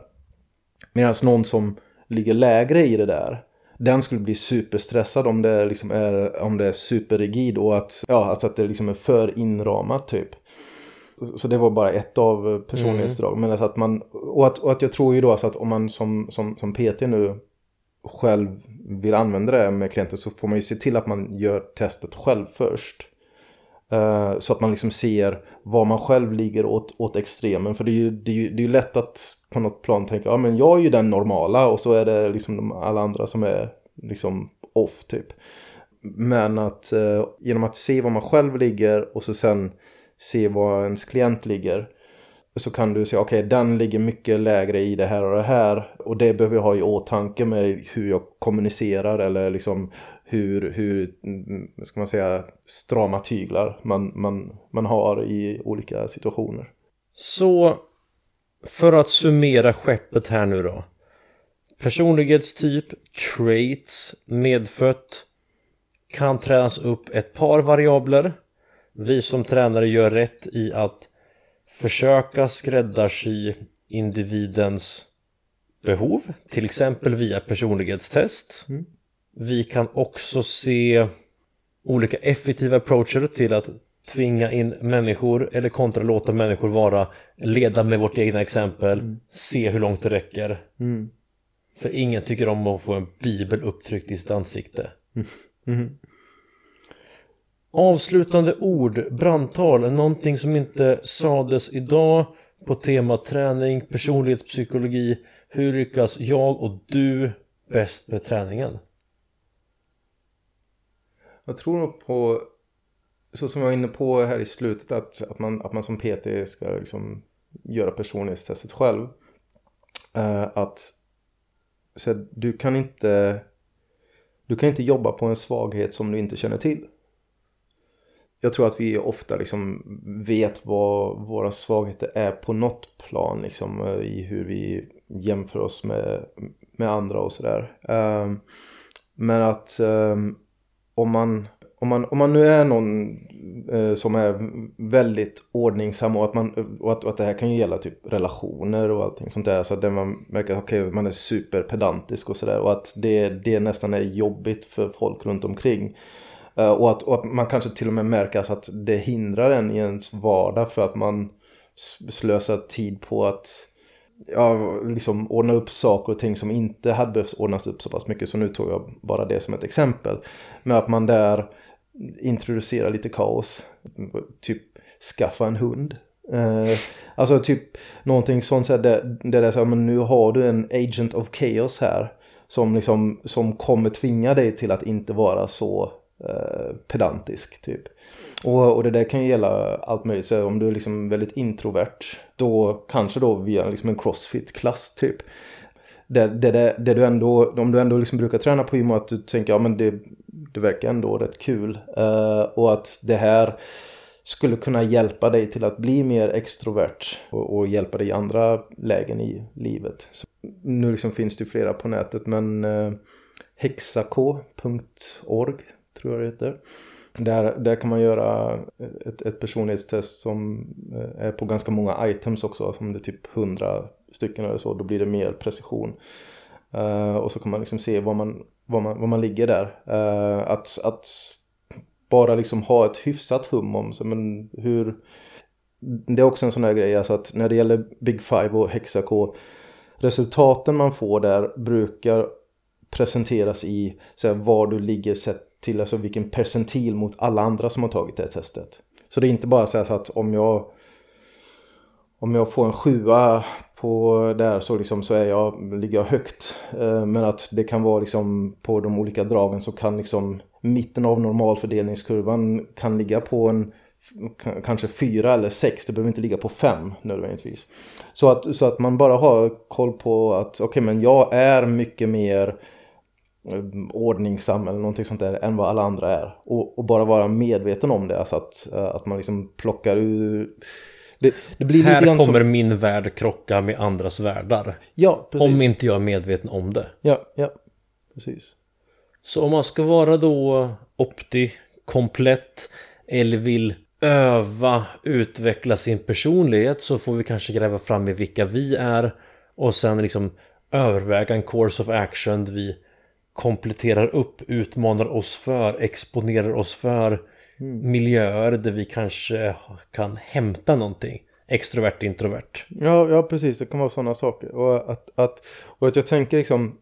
Medan någon som ligger lägre i det där. Den skulle bli superstressad om det liksom är, om det är superrigid och att, ja, alltså att det liksom är för inramat typ. Så det var bara ett av personlighetsdrag. Mm. Men alltså att man, och, att, och att jag tror ju då alltså att om man som, som, som PT nu själv vill använda det med klienter så får man ju se till att man gör testet själv först. Eh, så att man liksom ser var man själv ligger åt, åt extremen. För det är, ju, det, är ju, det är ju lätt att på något plan tänka, ja men jag är ju den normala och så är det liksom de, alla andra som är liksom off typ. Men att eh, genom att se var man själv ligger och så sen se var ens klient ligger. Så kan du säga, okej okay, den ligger mycket lägre i det här och det här. Och det behöver jag ha i åtanke med hur jag kommunicerar eller liksom hur, hur ska man säga, strama tyglar man, man, man har i olika situationer. Så för att summera skeppet här nu då. Personlighetstyp, traits, medfött kan tränas upp ett par variabler. Vi som tränare gör rätt i att försöka skräddarsy individens behov, till exempel via personlighetstest. Mm. Vi kan också se olika effektiva approacher till att tvinga in människor eller kontra låta människor vara leda med vårt egna exempel mm. se hur långt det räcker mm. för ingen tycker om att få en bibel upptryckt i sitt ansikte mm. mm. avslutande ord brandtal någonting som inte sades idag på temat träning personlighetspsykologi hur lyckas jag och du bäst med träningen jag tror nog på, så som jag var inne på här i slutet, att, att, man, att man som PT ska liksom göra personlighetstestet själv. Uh, att så du kan inte du kan inte jobba på en svaghet som du inte känner till. Jag tror att vi ofta liksom vet vad våra svagheter är på något plan liksom eh, i hur vi jämför oss med, med andra och sådär. Eh, men att um, om man, om man, om man nu är någon eh, som är väldigt ordningsam och att, man, och att, och att det här kan ju gälla typ relationer och allting sånt där. Så att man märker att okay, man är superpedantisk och sådär och att det, det nästan är jobbigt för folk runt omkring. Eh, och, att, och att man kanske till och med märker att det hindrar en i ens vardag för att man slösar tid på att ja, liksom ordna upp saker och ting som inte hade behövt ordnas upp så pass mycket. Så nu tog jag bara det som ett exempel. Men att man där introducerar lite kaos. Typ skaffa en hund. Eh, alltså typ någonting sånt så här, där, där det är så här, men nu har du en agent of chaos här. Som liksom, som kommer tvinga dig till att inte vara så eh, pedantisk typ. Och, och det där kan ju gälla allt möjligt. Så om du är liksom väldigt introvert. Då kanske då via liksom en crossfit-klass typ. Det, det, det, det, du ändå, om du ändå liksom brukar träna på gym och att du tänker ja men det, det verkar ändå rätt kul. Uh, och att det här skulle kunna hjälpa dig till att bli mer extrovert och, och hjälpa dig i andra lägen i livet. Så nu liksom finns det ju flera på nätet men eh, uh, hexak.org tror jag det heter. Där, där kan man göra ett, ett personlighetstest som eh, är på ganska många items också. Som det är typ 100 stycken eller så. Då blir det mer precision. Uh, och så kan man liksom se var man, var man, var man ligger där. Uh, att, att bara liksom ha ett hyfsat hum om sig. Men hur... Det är också en sån här grej. Alltså att när det gäller Big Five och Hexaco. Resultaten man får där brukar presenteras i så här, var du ligger sett till alltså vilken percentil mot alla andra som har tagit det här testet. Så det är inte bara så att om jag om jag får en sjua på där så, liksom så är jag, ligger jag högt. Eh, men att det kan vara liksom på de olika dragen så kan liksom mitten av normalfördelningskurvan kan ligga på en kanske fyra eller sex. Det behöver inte ligga på fem nödvändigtvis. Så att, så att man bara har koll på att okej okay, men jag är mycket mer Eh, ordningsam eller någonting sånt där än vad alla andra är. Och, och bara vara medveten om det, alltså att, eh, att man liksom plockar ur det, det Här kommer som... min värld krocka med andras världar. Ja, precis. Om inte jag är medveten om det. Ja, ja, precis. Så om man ska vara då opti, komplett eller vill öva, utveckla sin personlighet så får vi kanske gräva fram i vilka vi är och sen liksom överväga en course of action vi kompletterar upp, utmanar oss för, exponerar oss för mm. miljöer där vi kanske kan hämta någonting. Extrovert, introvert. Ja, ja precis. Det kan vara sådana saker. Och att, att, och att jag tänker liksom,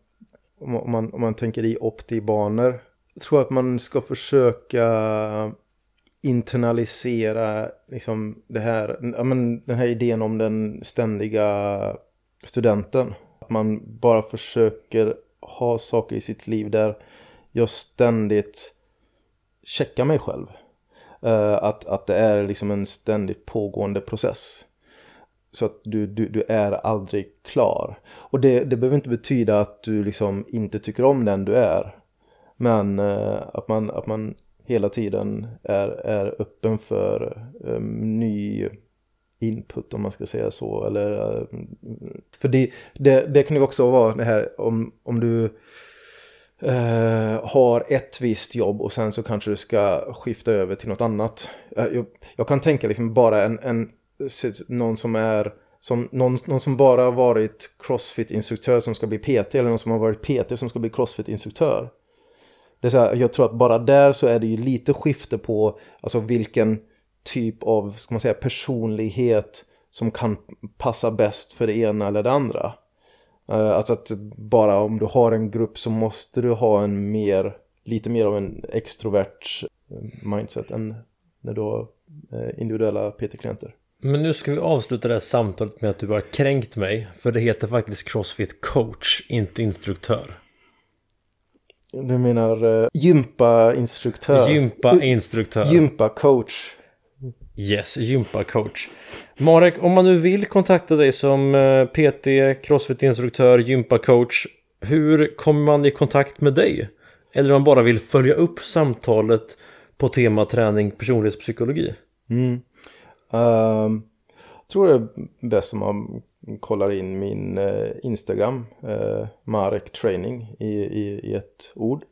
om man, om man tänker i opti-banor, jag tror att man ska försöka internalisera liksom det här, ja, men den här idén om den ständiga studenten. Att man bara försöker ha saker i sitt liv där jag ständigt checkar mig själv. Uh, att, att det är liksom en ständigt pågående process. Så att du, du, du är aldrig klar. Och det, det behöver inte betyda att du liksom inte tycker om den du är. Men uh, att, man, att man hela tiden är, är öppen för um, ny input om man ska säga så. Eller, eh, för det, det, det kan ju också vara det här om, om du eh, har ett visst jobb och sen så kanske du ska skifta över till något annat. Eh, jag, jag kan tänka liksom bara en, en någon som är som någon, någon som bara har varit crossfit-instruktör som ska bli PT eller någon som har varit PT som ska bli crossfit-instruktör. Det är så här, jag tror att bara där så är det ju lite skifte på alltså vilken typ av ska man säga, personlighet som kan passa bäst för det ena eller det andra. Uh, alltså att bara om du har en grupp så måste du ha en mer, lite mer av en extrovert eh, mindset än när du har uh, individuella PT-klienter. Men nu ska vi avsluta det här samtalet med att du har kränkt mig. För det heter faktiskt Crossfit coach, inte instruktör. Du menar uh, gympa-instruktör? Gympa-instruktör. Gympa-coach. Yes, gympacoach. Marek, om man nu vill kontakta dig som eh, PT, crossfit-instruktör, gympacoach. Hur kommer man i kontakt med dig? Eller om man bara vill följa upp samtalet på tema träning personlighetspsykologi? Mm. Uh, jag tror det är bäst om man kollar in min uh, Instagram, uh, Marek Training i, i, i ett ord.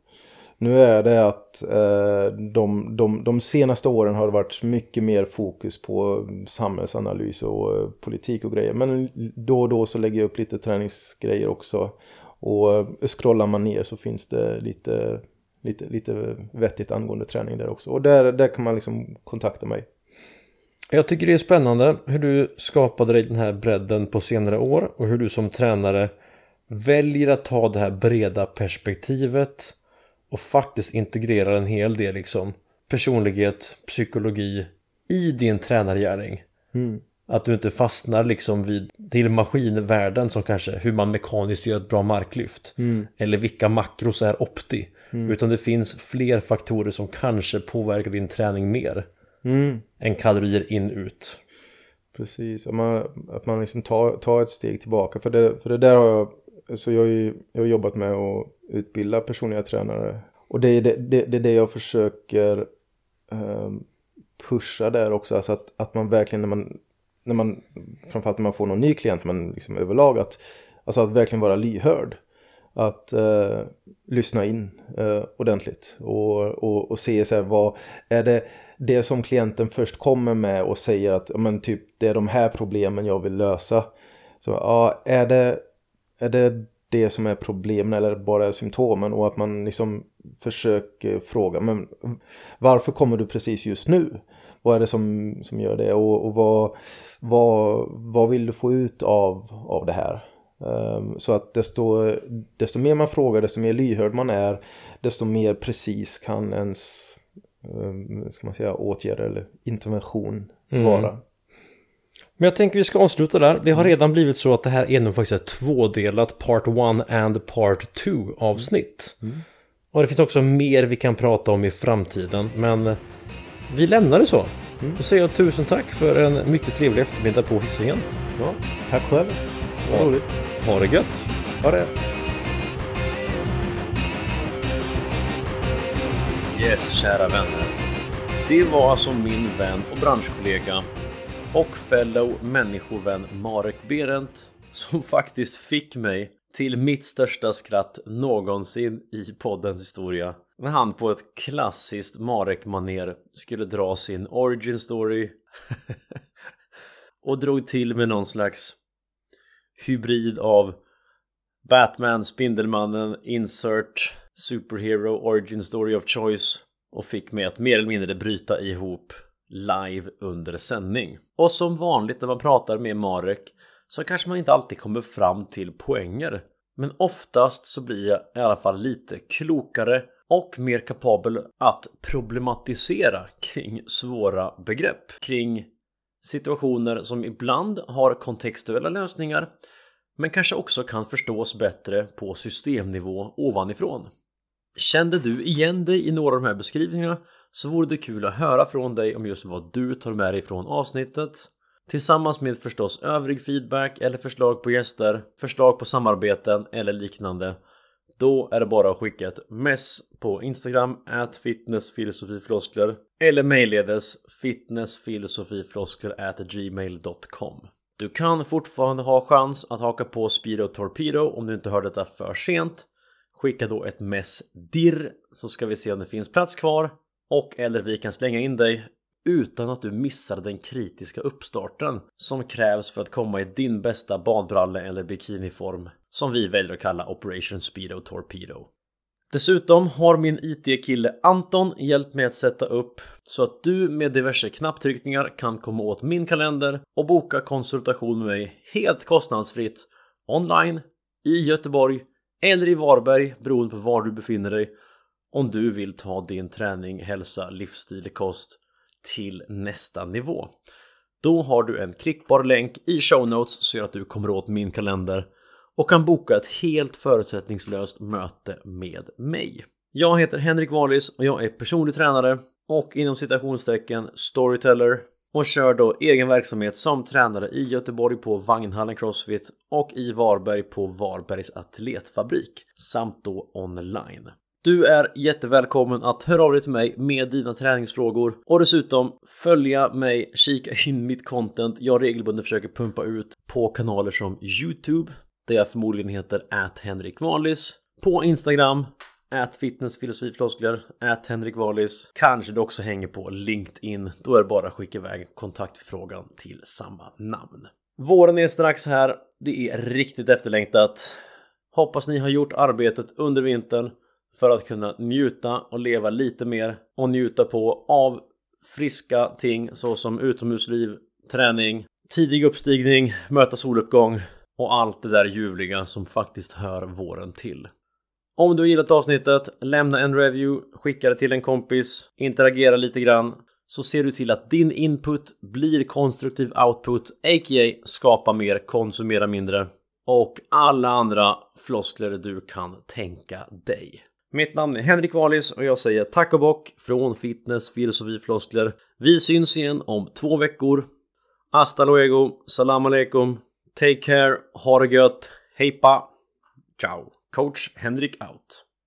Nu är det att eh, de, de, de senaste åren har det varit mycket mer fokus på samhällsanalys och eh, politik och grejer. Men då och då så lägger jag upp lite träningsgrejer också. Och eh, scrollar man ner så finns det lite, lite, lite vettigt angående träning där också. Och där, där kan man liksom kontakta mig. Jag tycker det är spännande hur du skapade dig den här bredden på senare år och hur du som tränare väljer att ta det här breda perspektivet och faktiskt integrera en hel del liksom personlighet, psykologi i din tränargärning. Mm. Att du inte fastnar liksom vid till maskinvärlden som kanske hur man mekaniskt gör ett bra marklyft. Mm. Eller vilka makros är opti. Utan det finns fler faktorer som kanske påverkar din träning mer. Mm. Än kalorier in ut. Precis, att man, att man liksom tar, tar ett steg tillbaka. För det, för det där har jag, så jag, har jag har jobbat med att utbilda personliga tränare. Och det är det, det, det, är det jag försöker ehm, pusha där också. Alltså att, att man verkligen när man, när man, framförallt när man får någon ny klient, men liksom överlag, att, alltså att verkligen vara lyhörd. Att eh, lyssna in eh, ordentligt och, och, och se så här, vad är det det som klienten först kommer med och säger att men typ det är de här problemen jag vill lösa. Så ja, är det, är det det som är problemen eller bara symptomen och att man liksom försöker fråga men varför kommer du precis just nu? Vad är det som, som gör det och, och vad, vad, vad vill du få ut av, av det här? Um, så att desto, desto mer man frågar, desto mer lyhörd man är, desto mer precis kan ens um, ska man säga, åtgärder eller intervention Mm. vara. Men jag tänker vi ska avsluta där. Det har redan blivit så att det här är nog faktiskt ett tvådelat Part 1 and Part 2 avsnitt. Och det finns också mer vi kan prata om i framtiden. Men eh, vi lämnar det så. Då säger jag tusen tack för en mycket trevlig eftermiddag på Hisingen. Ja, tack själv. Ja. roligt. Ha det gött! Ha det. Yes, kära vänner. Det var alltså min vän och branschkollega och fellow människovän Marek Berent som faktiskt fick mig till mitt största skratt någonsin i poddens historia. När han på ett klassiskt Marek-manér skulle dra sin origin story och drog till med någon slags hybrid av Batman, Spindelmannen, Insert, Superhero, Origin Story of Choice och fick mig att mer eller mindre bryta ihop live under sändning. Och som vanligt när man pratar med Marek så kanske man inte alltid kommer fram till poänger. Men oftast så blir jag i alla fall lite klokare och mer kapabel att problematisera kring svåra begrepp. Kring situationer som ibland har kontextuella lösningar men kanske också kan förstås bättre på systemnivå ovanifrån. Kände du igen dig i några av de här beskrivningarna så vore det kul att höra från dig om just vad du tar med dig från avsnittet tillsammans med förstås övrig feedback eller förslag på gäster, förslag på samarbeten eller liknande. Då är det bara att skicka ett mess på Instagram at fitnessfilosofifloskler eller mejlledes fitnessfilosofifloskler at gmail.com. Du kan fortfarande ha chans att haka på Speedo Torpedo om du inte hör detta för sent. Skicka då ett mess dirr så ska vi se om det finns plats kvar och eller vi kan slänga in dig utan att du missar den kritiska uppstarten som krävs för att komma i din bästa badbralle eller bikiniform som vi väljer att kalla Operation Speedo Torpedo. Dessutom har min IT-kille Anton hjälpt mig att sätta upp så att du med diverse knapptryckningar kan komma åt min kalender och boka konsultation med mig helt kostnadsfritt online i Göteborg eller i Varberg beroende på var du befinner dig om du vill ta din träning, hälsa, livsstil, kost till nästa nivå. Då har du en klickbar länk i show notes så att du kommer åt min kalender och kan boka ett helt förutsättningslöst möte med mig. Jag heter Henrik Wallis och jag är personlig tränare och inom citationstecken storyteller och kör då egen verksamhet som tränare i Göteborg på Vagnhallen Crossfit och i Varberg på Varbergs Atletfabrik samt då online. Du är jättevälkommen att höra av dig till mig med dina träningsfrågor. Och dessutom följa mig, kika in mitt content. Jag regelbundet försöker pumpa ut på kanaler som Youtube där jag förmodligen heter at Henrik Wallis. På Instagram at fitnessfilosofifloskler, at Henrik Wallis. Kanske det också hänger på LinkedIn. Då är det bara att skicka iväg kontaktfrågan till samma namn. Våren är strax här. Det är riktigt efterlängtat. Hoppas ni har gjort arbetet under vintern för att kunna njuta och leva lite mer och njuta på av friska ting såsom utomhusliv, träning, tidig uppstigning, möta soluppgång och allt det där ljuvliga som faktiskt hör våren till. Om du har gillat avsnittet, lämna en review, skicka det till en kompis, interagera lite grann så ser du till att din input blir konstruktiv output, a.k.a. skapa mer, konsumera mindre och alla andra floskler du kan tänka dig. Mitt namn är Henrik Wallis och jag säger tack och bock från Fitness Filosofi Floskler. Vi syns igen om två veckor. Hasta luego, salam aleikum, take care, ha det gött, hejpa, ciao, coach Henrik out.